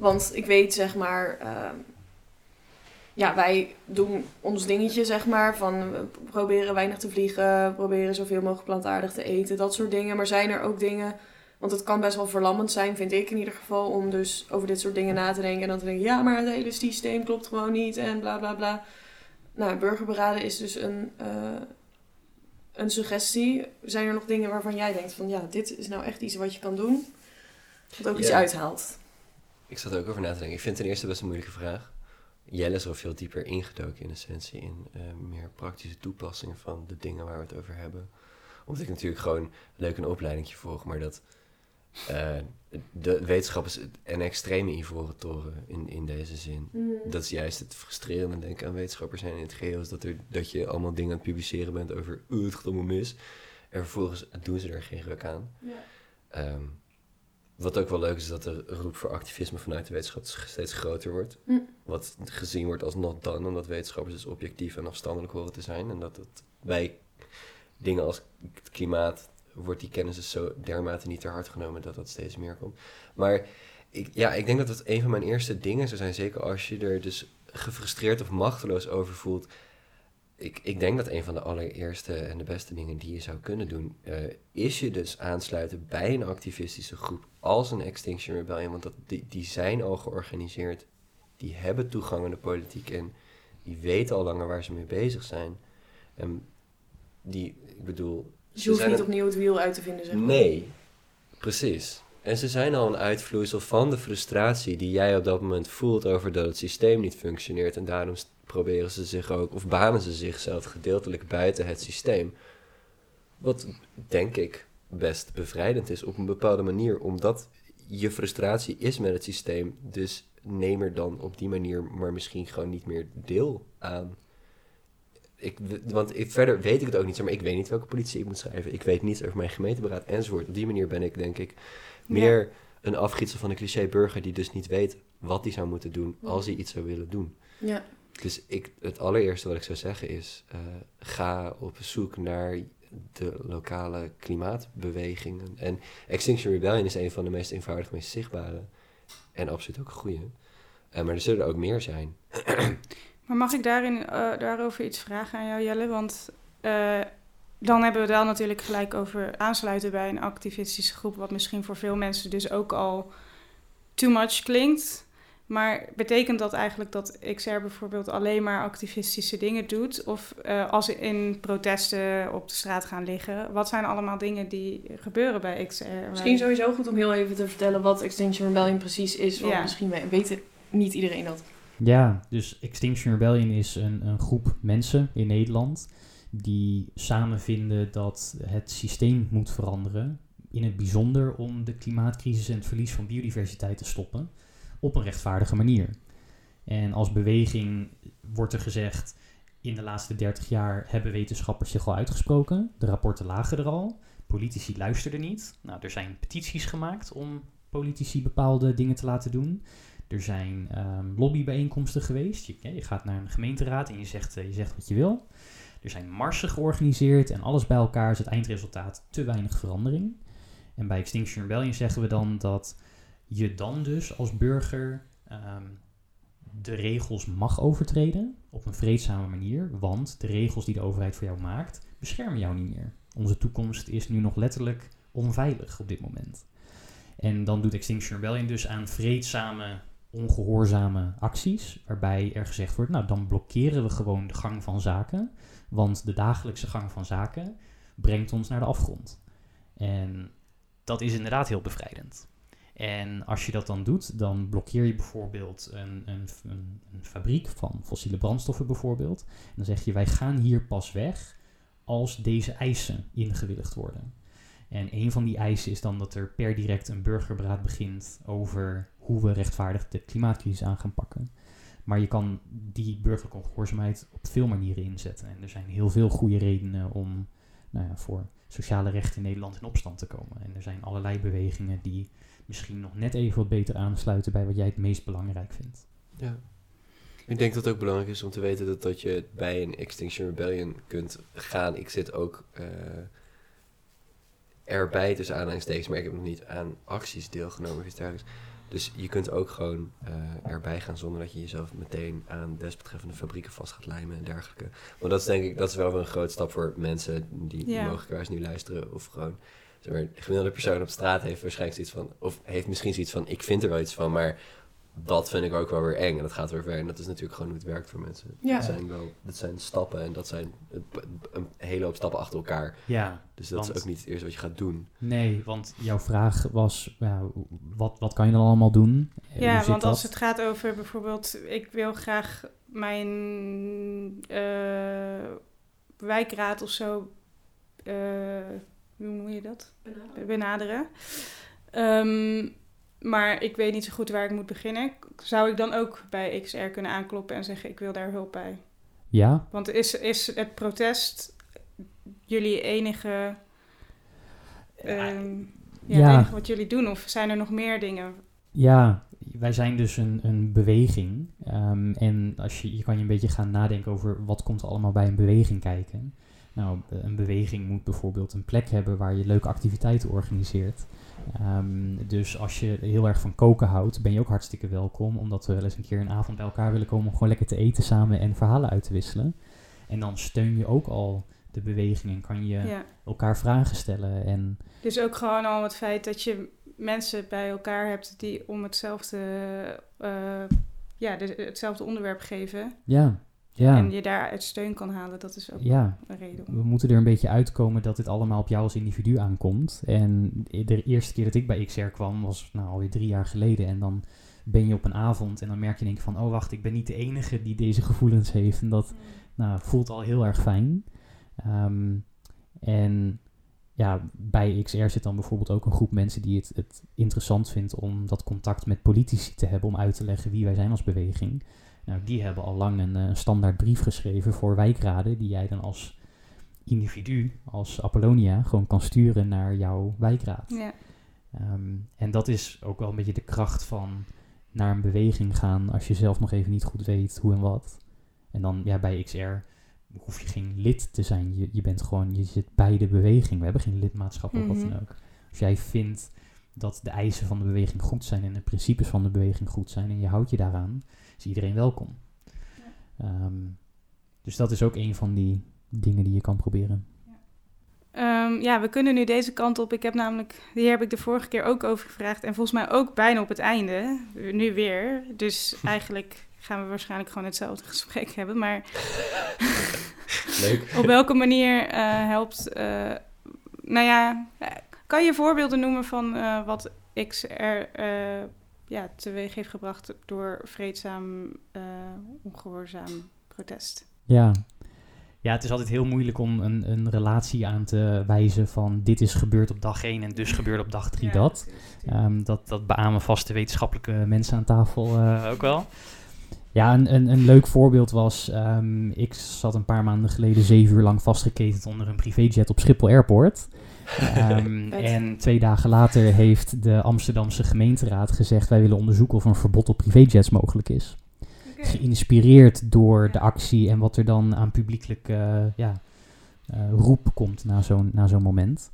A: Want ik weet, zeg maar, ehm, ja, wij doen ons dingetje, zeg maar, van we proberen weinig te vliegen, proberen zoveel mogelijk plantaardig te eten, dat soort dingen. Maar zijn er ook dingen, want het kan best wel verlammend zijn, vind ik in ieder geval, om dus over dit soort dingen na te denken en dan te denken, ja, maar het hele systeem klopt gewoon niet en bla bla bla. Nou, burgerberaden is dus een, eh, een suggestie. Zijn er nog dingen waarvan jij denkt van ja, dit is nou echt iets wat je kan doen? Wat ook iets uithaalt.
D: Ik zat er ook over na te denken. Ik vind het ten eerste best een moeilijke vraag. Jelle is al veel dieper ingedoken in essentie in eh, meer praktische toepassingen van de dingen waar we het over hebben. Omdat ik natuurlijk gewoon leuk een opleidingje volg, maar dat eh, de wetenschap is een extreme ivoren toren in, in deze zin. Dat is juist het frustrerende denk ik aan wetenschappers zijn in het geheel, is dat, er, dat je allemaal dingen aan het publiceren bent over "Oeh, het gaat allemaal mis. En vervolgens doen ze er geen ruk aan.
A: Ja.
D: Ehm, wat ook wel leuk is, is dat de roep voor activisme vanuit de wetenschap steeds groter wordt.
A: Hm.
D: Wat gezien wordt als not done, omdat wetenschappers dus objectief en afstandelijk horen te zijn. En dat het bij dingen als het klimaat wordt die kennis dus zo dermate niet ter hart genomen dat dat steeds meer komt. Maar ik, ja, ik denk dat het een van mijn eerste dingen zou zijn, zeker als je er dus gefrustreerd of machteloos over voelt. Ik, ik denk dat een van de allereerste en de beste dingen die je zou kunnen doen, eh, is je dus aansluiten bij een activistische groep als een Extinction Rebellion. Want dat, die, die zijn al georganiseerd, die hebben toegang aan de politiek en die weten al langer waar ze mee bezig zijn. En die, ik bedoel...
A: Dus
D: ze
A: je hoeft
D: zijn
A: niet
D: een-
A: opnieuw het wiel uit te vinden, zeg maar.
D: Nee, precies. En ze zijn al een uitvloeisel van de frustratie die jij op dat moment voelt over dat het systeem niet functioneert. En daarom proberen ze zich ook, of banen ze zichzelf gedeeltelijk buiten het systeem. Wat denk ik best bevrijdend is op een bepaalde manier, omdat je frustratie is met het systeem. Dus neem er dan op die manier maar misschien gewoon niet meer deel aan. Ik, want ik, verder weet ik het ook niet, maar ik weet niet welke politie ik moet schrijven. Ik weet niet over mijn gemeenteberaad enzovoort. Op die manier ben ik denk ik meer een afgietsel van een cliché burger die dus niet weet wat hij zou moeten doen als hij iets zou willen doen.
A: Ja.
D: Dus ik, het allereerste wat ik zou zeggen is, eh, ga op zoek naar de lokale klimaatbewegingen. En Extinction Rebellion is een van de meest eenvoudige, meest zichtbare en absoluut ook goede. Uh, maar er zullen ook meer zijn.
B: maar mag ik daarin, uh, daarover iets vragen aan jou, Jelle? Want dan hebben we dan natuurlijk gelijk over aansluiten bij een activistische groep, wat misschien voor veel mensen dus ook al too much klinkt. Maar betekent dat eigenlijk dat XR bijvoorbeeld alleen maar activistische dingen doet? Of uh, als in protesten op de straat gaan liggen? Wat zijn allemaal dingen die gebeuren bij XR?
A: Misschien sowieso goed om heel even te vertellen wat Extinction Rebellion precies is. Want misschien weet niet iedereen dat.
C: Ja, dus Extinction Rebellion is een, een groep mensen in Nederland die samen vinden dat het systeem moet veranderen. In het bijzonder om de klimaatcrisis en het verlies van biodiversiteit te stoppen op een rechtvaardige manier. En als beweging wordt er gezegd, in de laatste 30 jaar hebben wetenschappers zich al uitgesproken. De rapporten lagen er al. Politici luisterden niet. Nou, er zijn petities gemaakt om politici bepaalde dingen te laten doen. Er zijn um, lobbybijeenkomsten geweest. Je, je, gaat naar een gemeenteraad en je zegt, uh, je zegt wat je wil. Er zijn marsen georganiseerd en alles bij elkaar is het eindresultaat te weinig verandering. En bij Extinction Rebellion zeggen we dan dat je dan dus als burger ehm, de regels mag overtreden op een vreedzame manier, want de regels die de overheid voor jou maakt, beschermen jou niet meer. Onze toekomst is nu nog letterlijk onveilig op dit moment. En dan doet Extinction Rebellion dus aan vreedzame, ongehoorzame acties, waarbij er gezegd wordt, nou dan blokkeren we gewoon de gang van zaken, want de dagelijkse gang van zaken brengt ons naar de afgrond. En dat is inderdaad heel bevrijdend. En als je dat dan doet, dan blokkeer je bijvoorbeeld een, een, een, fabriek van fossiele brandstoffen bijvoorbeeld. En dan zeg je, wij gaan hier pas weg als deze eisen ingewilligd worden. En een van die eisen is dan dat er per direct een burgerberaad begint over hoe we rechtvaardig de klimaatcrisis aan gaan pakken. Maar je kan die burgerlijke ongehoorzaamheid op veel manieren inzetten. En er zijn heel veel goede redenen om nou ja, voor sociale rechten in Nederland in opstand te komen. En er zijn allerlei bewegingen die misschien nog net even wat beter aansluiten bij wat jij het meest belangrijk vindt.
D: Ja. Ik denk dat het ook belangrijk is om te weten dat, dat je bij een Extinction Rebellion kunt gaan. Ik zit ook uh, erbij tussen aanhalingstekens, maar ik heb nog niet aan acties deelgenomen of iets dergelijks. Dus je kunt ook gewoon uh, erbij gaan zonder dat je jezelf meteen aan desbetreffende fabrieken vast gaat lijmen en dergelijke. Want dat is denk ik, dat is wel een groot stap voor mensen die ja. mogelijk nu luisteren of gewoon zeg maar, de gemiddelde persoon op straat heeft waarschijnlijk zoiets van, of heeft misschien zoiets van, ik vind er wel iets van, maar dat vind ik ook wel weer eng en dat gaat weer ver. En dat is natuurlijk gewoon hoe het werkt voor mensen. Ja. Dat, zijn wel, dat zijn stappen en dat zijn een hele hoop stappen achter elkaar.
C: Ja,
D: dus dat is ook niet het eerste wat je gaat doen.
C: Nee, want jouw vraag was, ja, wat, wat kan je dan allemaal doen?
B: Ja, want als het gaat over bijvoorbeeld, ik wil graag mijn uh, wijkraad of zo... Uh, hoe noem je dat? Benaderen. Benaderen. Um, maar ik weet niet zo goed waar ik moet beginnen. Zou ik dan ook bij XR kunnen aankloppen en zeggen: Ik wil daar hulp bij?
C: Ja.
B: Want is, is het protest jullie enige. Um, ja, ja. Enige wat jullie doen? Of zijn er nog meer dingen?
C: Ja, wij zijn dus een, een beweging. Um, en als je, je kan je een beetje gaan nadenken over wat komt er allemaal bij een beweging kijken. Nou, een beweging moet bijvoorbeeld een plek hebben waar je leuke activiteiten organiseert. Um, dus als je heel erg van koken houdt, ben je ook hartstikke welkom. Omdat we wel eens een keer een avond bij elkaar willen komen om gewoon lekker te eten samen en verhalen uit te wisselen. En dan steun je ook al de beweging en kan je elkaar vragen stellen. En
B: dus ook gewoon al het feit dat je mensen bij elkaar hebt die om hetzelfde, uh, ja, hetzelfde onderwerp geven.
C: Ja. Ja.
B: En je daaruit steun kan halen, dat is ook
C: ja.
B: een reden.
C: We moeten er een beetje uitkomen dat dit allemaal op jou als individu aankomt. En de eerste keer dat ik bij XR kwam was nou, alweer drie jaar geleden. En dan ben je op een avond en dan merk je denk van... oh wacht, ik ben niet de enige die deze gevoelens heeft. En dat nou, voelt al heel erg fijn. Um, en ja, bij XR zit dan bijvoorbeeld ook een groep mensen die het, het interessant vindt om dat contact met politici te hebben om uit te leggen wie wij zijn als beweging. Nou, die hebben al lang een, een standaard brief geschreven voor wijkraden die jij dan als individu, als Apollonia, gewoon kan sturen naar jouw wijkraad.
B: Ja.
C: Ehm, en dat is ook wel een beetje de kracht van naar een beweging gaan als je zelf nog even niet goed weet hoe en wat. En dan ja, bij XR hoef je geen lid te zijn. Je, je bent gewoon, je zit bij de beweging. We hebben geen lidmaatschap of wat dan
B: Mhm.
C: ook. Als jij vindt dat de eisen van de beweging goed zijn en de principes van de beweging goed zijn en je houdt je daaraan, is iedereen welkom. Ehm, dus dat is ook een van die dingen die je kan proberen.
B: Ehm, ja, we kunnen nu deze kant op. Ik heb namelijk, hier heb ik de vorige keer ook over gevraagd. En volgens mij ook bijna op het einde. Nu weer. Dus eigenlijk gaan we waarschijnlijk gewoon hetzelfde gesprek hebben. Maar
D: Leuk.
B: op welke manier eh, helpt. eh, nou ja, eh, kan je voorbeelden noemen van eh, wat XR eh ja, teweeg heeft gebracht door vreedzaam, eh, ongehoorzaam protest?
C: Ja. ja, het is altijd heel moeilijk om een, een relatie aan te wijzen van dit is gebeurd op dag 1 en dus gebeurt op dag 3 dat. Ehm, dat. Dat beamen vaste wetenschappelijke mensen aan tafel eh, ook wel. Ja, een, een, een leuk voorbeeld was, ehm, ik zat een paar maanden geleden zeven uur lang vastgeketend onder een privéjet op Schiphol Airport. Ehm, en twee dagen later heeft de Amsterdamse gemeenteraad gezegd, wij willen onderzoeken of een verbod op privéjets mogelijk is. Geïnspireerd door de actie en wat er dan aan publiekelijk eh, ja, eh, roep komt na zo'n na zo'n moment.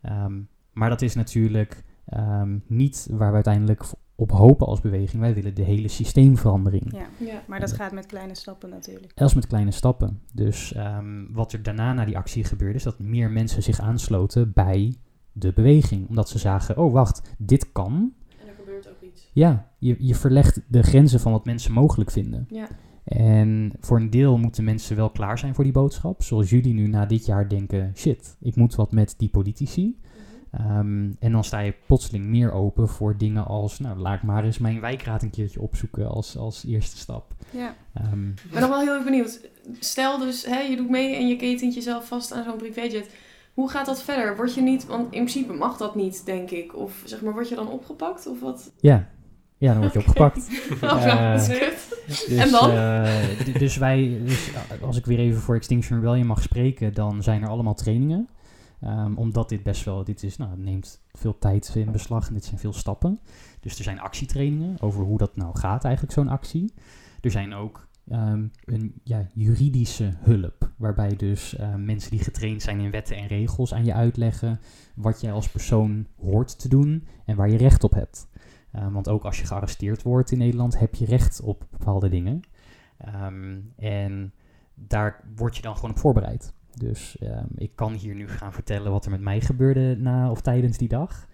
C: Ehm, maar dat is natuurlijk ehm, niet waar we uiteindelijk op hopen als beweging. Wij willen de hele systeemverandering.
B: Ja,
A: Ja.
B: maar dat gaat met kleine stappen natuurlijk.
C: Zelfs met kleine stappen. Dus ehm, wat er daarna na die actie gebeurde, is dat meer mensen zich aansloten bij de beweging. Omdat ze zagen, oh wacht, dit kan.
A: En er gebeurt ook iets.
C: Ja, je, je verlegt de grenzen van wat mensen mogelijk vinden.
A: Ja.
C: En voor een deel moeten mensen wel klaar zijn voor die boodschap. Zoals jullie nu na dit jaar denken: shit, ik moet wat met die politici. Ehm, en dan sta je plotseling meer open voor dingen als: nou, laat ik maar eens mijn wijkraad een keertje opzoeken als, als eerste stap.
B: Ja.
A: Ik ben nog wel heel erg benieuwd. Stel dus, hè, je doet mee en je ketent jezelf vast aan zo'n privéjet. Hoe gaat dat verder? Word je niet, want in principe mag dat niet, denk ik. Of zeg maar, word je dan opgepakt of wat?
C: ja. ja, dan word je opgepakt.
A: Oh,
C: Eh. Dus,
A: En dan?
C: eh, dus wij, dus als ik weer even voor Extinction Rebellion mag spreken, dan zijn er allemaal trainingen. Ehm, omdat dit best wel, dit is, nou, neemt veel tijd in beslag en dit zijn veel stappen. Dus er zijn actietrainingen over hoe dat nou gaat, eigenlijk zo'n actie. Er zijn ook ehm, een ja, juridische hulp, waarbij dus eh, mensen die getraind zijn in wetten en regels aan je uitleggen wat jij als persoon hoort te doen en waar je recht op hebt. Want ook als je gearresteerd wordt in Nederland, heb je recht op bepaalde dingen. En daar word je dan gewoon op voorbereid. Dus um, ik kan hier nu gaan vertellen wat er met mij gebeurde na of tijdens die dag.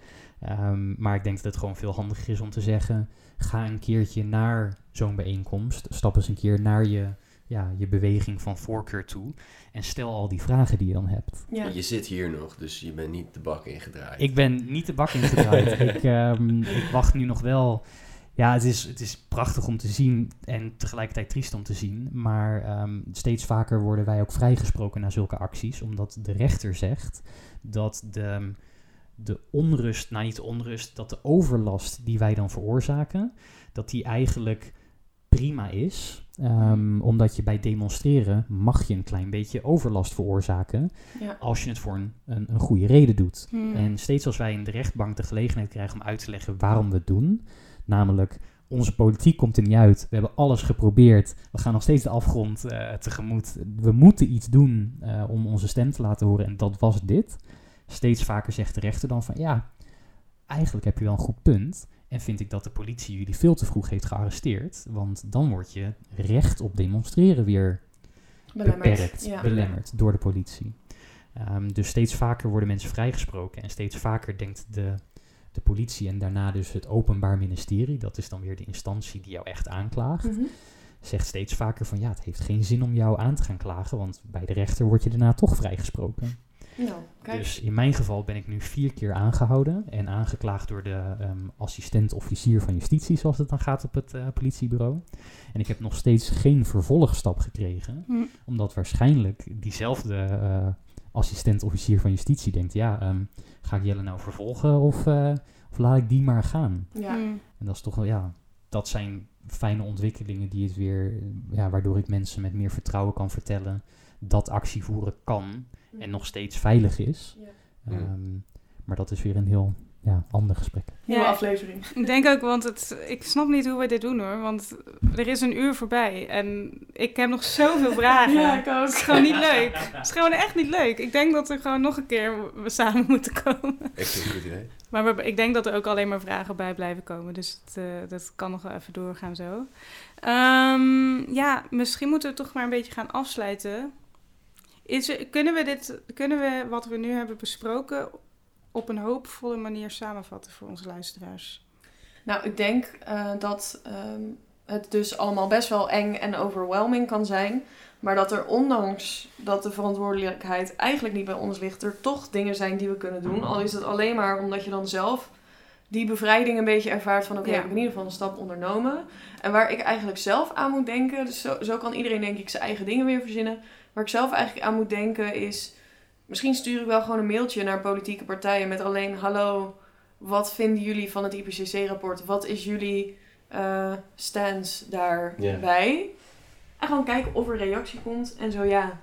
C: Um, maar ik denk dat het gewoon veel handiger is om te zeggen: ga een keertje naar zo'n bijeenkomst. Stap eens een keer naar je, ja, je beweging van voorkeur toe. En stel al die vragen die je dan hebt.
D: Ja. Je zit hier nog, dus je bent niet de bak ingedraaid.
C: Ik ben niet de bak ingedraaid. ik, um, ik wacht nu nog wel. Ja, het is, het is prachtig om te zien en tegelijkertijd triest om te zien. Maar um, steeds vaker worden wij ook vrijgesproken na zulke acties. Omdat de rechter zegt dat de, de onrust, nou niet de onrust, dat de overlast die wij dan veroorzaken, dat die eigenlijk prima is. Um, omdat je bij demonstreren mag je een klein beetje overlast veroorzaken.
A: Ja.
C: Als je het voor een, een, een goede reden doet.
B: Hmm.
C: En steeds als wij in de rechtbank de gelegenheid krijgen om uit te leggen waarom we het doen. Namelijk, onze politiek komt er niet uit. We hebben alles geprobeerd. We gaan nog steeds de afgrond uh, tegemoet. We moeten iets doen uh, om onze stem te laten horen. En dat was dit. Steeds vaker zegt de rechter dan van ja, eigenlijk heb je wel een goed punt. En vind ik dat de politie jullie veel te vroeg heeft gearresteerd. Want dan wordt je recht op demonstreren weer
A: belemmerd.
C: beperkt,
A: ja.
C: belemmerd door de politie. Um, dus steeds vaker worden mensen vrijgesproken. En steeds vaker denkt de, de politie en daarna dus het Openbaar Ministerie, dat is dan weer de instantie die jou echt aanklaagt,
A: Mm -hmm.
C: zegt steeds vaker van ja, het heeft geen zin om jou aan te gaan klagen, want bij de rechter word je daarna toch vrijgesproken.
A: Nou, kijk.
C: Dus in mijn geval ben ik nu vier keer aangehouden en aangeklaagd door de um, assistent-officier van justitie, zoals het dan gaat op het uh, politiebureau. En ik heb nog steeds geen vervolgstap gekregen,
B: Hm.
C: omdat waarschijnlijk diezelfde uh, assistent-officier van justitie denkt, ja, ehm, ga ik Jelle nou vervolgen of, eh, of laat ik die maar gaan?
A: Ja.
B: Mm.
C: En dat is toch wel, ja, dat zijn fijne ontwikkelingen die het weer, ja, waardoor ik mensen met meer vertrouwen kan vertellen dat actie voeren kan en nog steeds veilig is.
A: Ja.
D: Mm.
C: Ehm, maar dat is weer een heel ja, ander gesprek.
A: Nieuwe
B: Ja.
A: aflevering.
B: Ik denk ook, want het, ik snap niet hoe we dit doen hoor. Want er is een uur voorbij en ik heb nog zoveel vragen.
A: Ja, ik ook.
B: Het is gewoon niet leuk. Het is gewoon echt niet leuk. Ik denk dat we gewoon nog een keer we samen moeten komen.
D: Ik vind het een goed idee.
B: Maar we, ik denk dat er ook alleen maar vragen bij blijven komen. Dus het, eh, dat kan nog wel even doorgaan zo. Ehm, ja, misschien moeten we toch maar een beetje gaan afsluiten. Is, er- kunnen, we dit, kunnen we wat we nu hebben besproken op een hoopvolle manier samenvatten voor onze luisteraars?
A: Nou, ik denk eh, dat ehm, het dus allemaal best wel eng en overwhelming kan zijn. Maar dat er ondanks dat de verantwoordelijkheid eigenlijk niet bij ons ligt, er toch dingen zijn die we kunnen doen. Al is het alleen maar omdat je dan zelf die bevrijding een beetje ervaart van oké,
B: Ja.
A: heb ik in ieder geval een stap ondernomen. En waar ik eigenlijk zelf aan moet denken, dus zo, zo kan iedereen denk ik zijn eigen dingen weer verzinnen. Waar ik zelf eigenlijk aan moet denken is, misschien stuur ik wel gewoon een mailtje naar politieke partijen met alleen hallo, wat vinden jullie van het IPCC-rapport? Wat is jullie eh stance daarbij? En gewoon kijken of er reactie komt. En zo ja,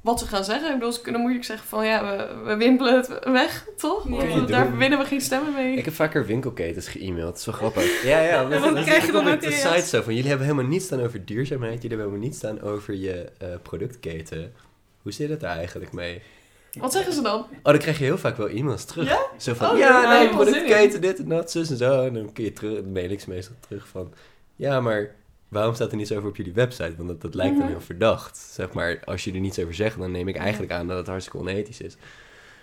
A: wat ze gaan zeggen. Ik bedoel, ze kunnen moeilijk zeggen van ja, we, we wimpelen het weg, toch?
B: Ja.
A: Want daar winnen we geen stemmen mee.
D: Ik heb vaker winkelketens ge-mailed. Dat is wel grappig. Ja, ja.
B: En wat krijg je dan ook
D: de site zo van, jullie hebben helemaal niets staan over duurzaamheid. Jullie hebben helemaal niets staan over je eh, productketen. Hoe zit het daar eigenlijk mee?
A: Wat zeggen ze dan?
D: Oh, dan krijg je heel vaak wel e-mails terug.
A: Ja?
D: Zo van,
A: Oh,
D: ja, nee,
A: wel
D: productketen, dit en dat, zus en zo. En dan kun je terug, mail ik ze meestal terug van, ja, maar waarom staat er niets over op jullie website? Want dat, dat lijkt dan
A: Mhm.
D: heel verdacht. Zeg maar, als je er niets over zegt, dan neem ik eigenlijk aan dat het hartstikke onethisch is.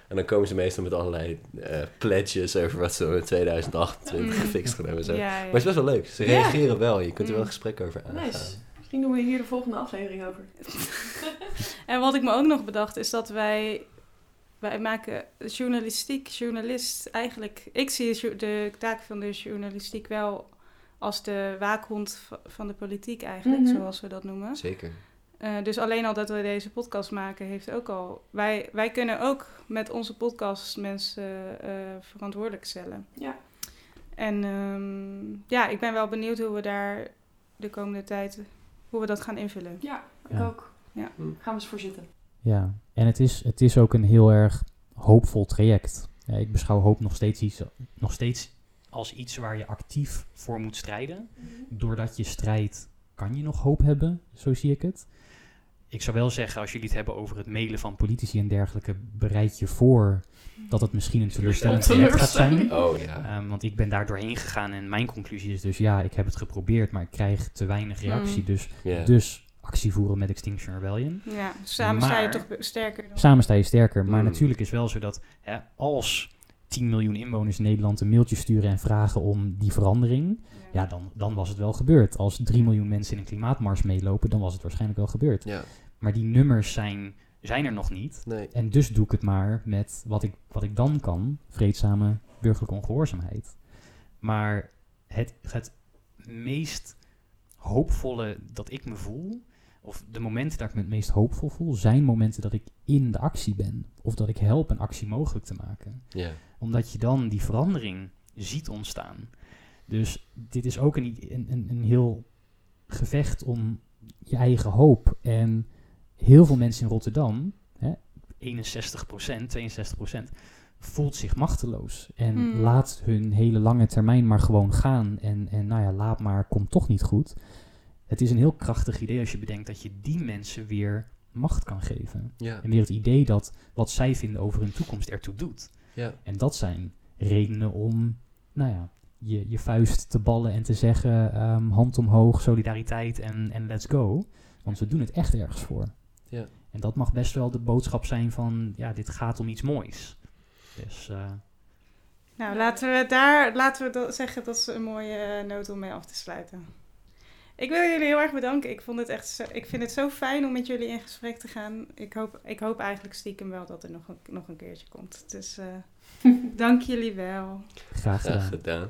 D: En dan komen ze meestal met allerlei eh pledges over wat ze in 2028
B: Mm.
D: gefixt gaan hebben. Zo.
B: Ja, ja.
D: Maar het is best wel leuk. Ze
A: Ja.
D: reageren wel. Je kunt er wel
B: Mm.
D: een gesprek over aangaan.
A: Nice. Misschien doen we hier de volgende aflevering over.
B: En wat ik me ook nog bedacht is dat wij, wij maken journalistiek, journalist eigenlijk. Ik zie de taak van de journalistiek wel als de waakhond van de politiek eigenlijk,
A: Mhm.
B: zoals we dat noemen.
D: Zeker.
B: Eh, dus alleen al dat we deze podcast maken heeft ook al. Wij, wij kunnen ook met onze podcast mensen eh, verantwoordelijk stellen.
A: Ja.
B: En ehm, ja, ik ben wel benieuwd hoe we daar de komende tijd hoe we dat gaan invullen.
A: Ja, ik
C: Ja.
A: ook.
B: Ja.
A: Gaan we eens voor zitten.
C: Ja, en het is, het is ook een heel erg hoopvol traject. Ja, ik beschouw hoop nog steeds, iets, nog steeds als iets waar je actief voor moet strijden. Doordat je strijdt, kan je nog hoop hebben, zo zie ik het. Ik zou wel zeggen, als jullie het hebben over het mailen van politici en dergelijke, bereid je voor dat het misschien een teleurstellend traject gaat zijn.
D: Oh ja.
C: Ehm, want ik ben daar doorheen gegaan en mijn conclusie is dus ja, ik heb het geprobeerd, maar ik krijg te weinig reactie.
B: Mm.
C: Dus, dus actie voeren met Extinction Rebellion.
B: Ja, samen sta je toch sterker dan.
C: Samen sta je sterker. Maar
D: Mm.
C: natuurlijk is wel zo dat hè, als 10 miljoen inwoners in Nederland een mailtje sturen en vragen om die verandering, ja, dan, dan was het wel gebeurd. Als 3 miljoen mensen in een klimaatmars meelopen, dan was het waarschijnlijk wel gebeurd.
D: Ja.
C: Maar die nummers zijn, zijn er nog niet.
D: Nee.
C: En dus doe ik het maar met wat ik, wat ik dan kan, vreedzame burgerlijke ongehoorzaamheid. Maar het, het meest hoopvolle dat ik me voel, of de momenten dat ik me het meest hoopvol voel, zijn momenten dat ik in de actie ben. Of dat ik help een actie mogelijk te maken.
D: Ja.
C: Omdat je dan die verandering ziet ontstaan. Dus dit is ook een, een, een, een heel gevecht om je eigen hoop. En heel veel mensen in Rotterdam, hè, 61%, 62%, voelt zich machteloos. En
B: Hmm.
C: laat hun hele lange termijn maar gewoon gaan. En, en nou ja, laat maar, komt toch niet goed. Het is een heel krachtig idee als je bedenkt dat je die mensen weer macht kan geven.
D: Ja.
C: En weer het idee dat wat zij vinden over hun toekomst ertoe doet.
D: Ja.
C: En dat zijn redenen om, nou ja, je, je vuist te ballen en te zeggen, ehm, hand omhoog, solidariteit en, en let's go. Want we doen het echt ergens voor.
D: Ja.
C: En dat mag best wel de boodschap zijn van, ja, dit gaat om iets moois. Dus, eh,
B: Nou, laten we daar laten we dat zeggen dat is een mooie eh, noot om mee af te sluiten. Ik wil jullie heel erg bedanken. Ik, vond het echt zo, ik vind het zo fijn om met jullie in gesprek te gaan. Ik hoop, ik hoop eigenlijk stiekem wel dat er nog een, nog een keertje komt. Dus eh, dank jullie wel.
C: graag
D: Graag
C: gedaan.
D: gedaan.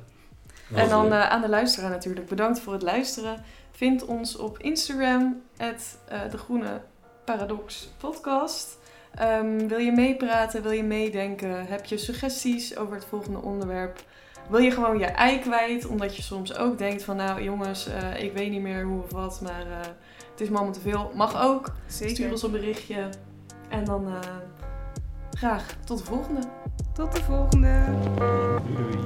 A: En dan eh, aan de luisteraar natuurlijk. Bedankt voor het luisteren. Vind ons op Instagram, at, eh, de Groene Paradox Podcast. Ehm, wil je meepraten? Wil je meedenken? Heb je suggesties over het volgende onderwerp? Wil je gewoon je ei kwijt? Omdat je soms ook denkt van nou jongens, eh, ik weet niet meer hoe of wat, maar eh, het is me allemaal te veel. Mag ook. Stuur ons een berichtje. En dan eh, graag tot de volgende.
B: Tot de volgende.
C: Doei doei.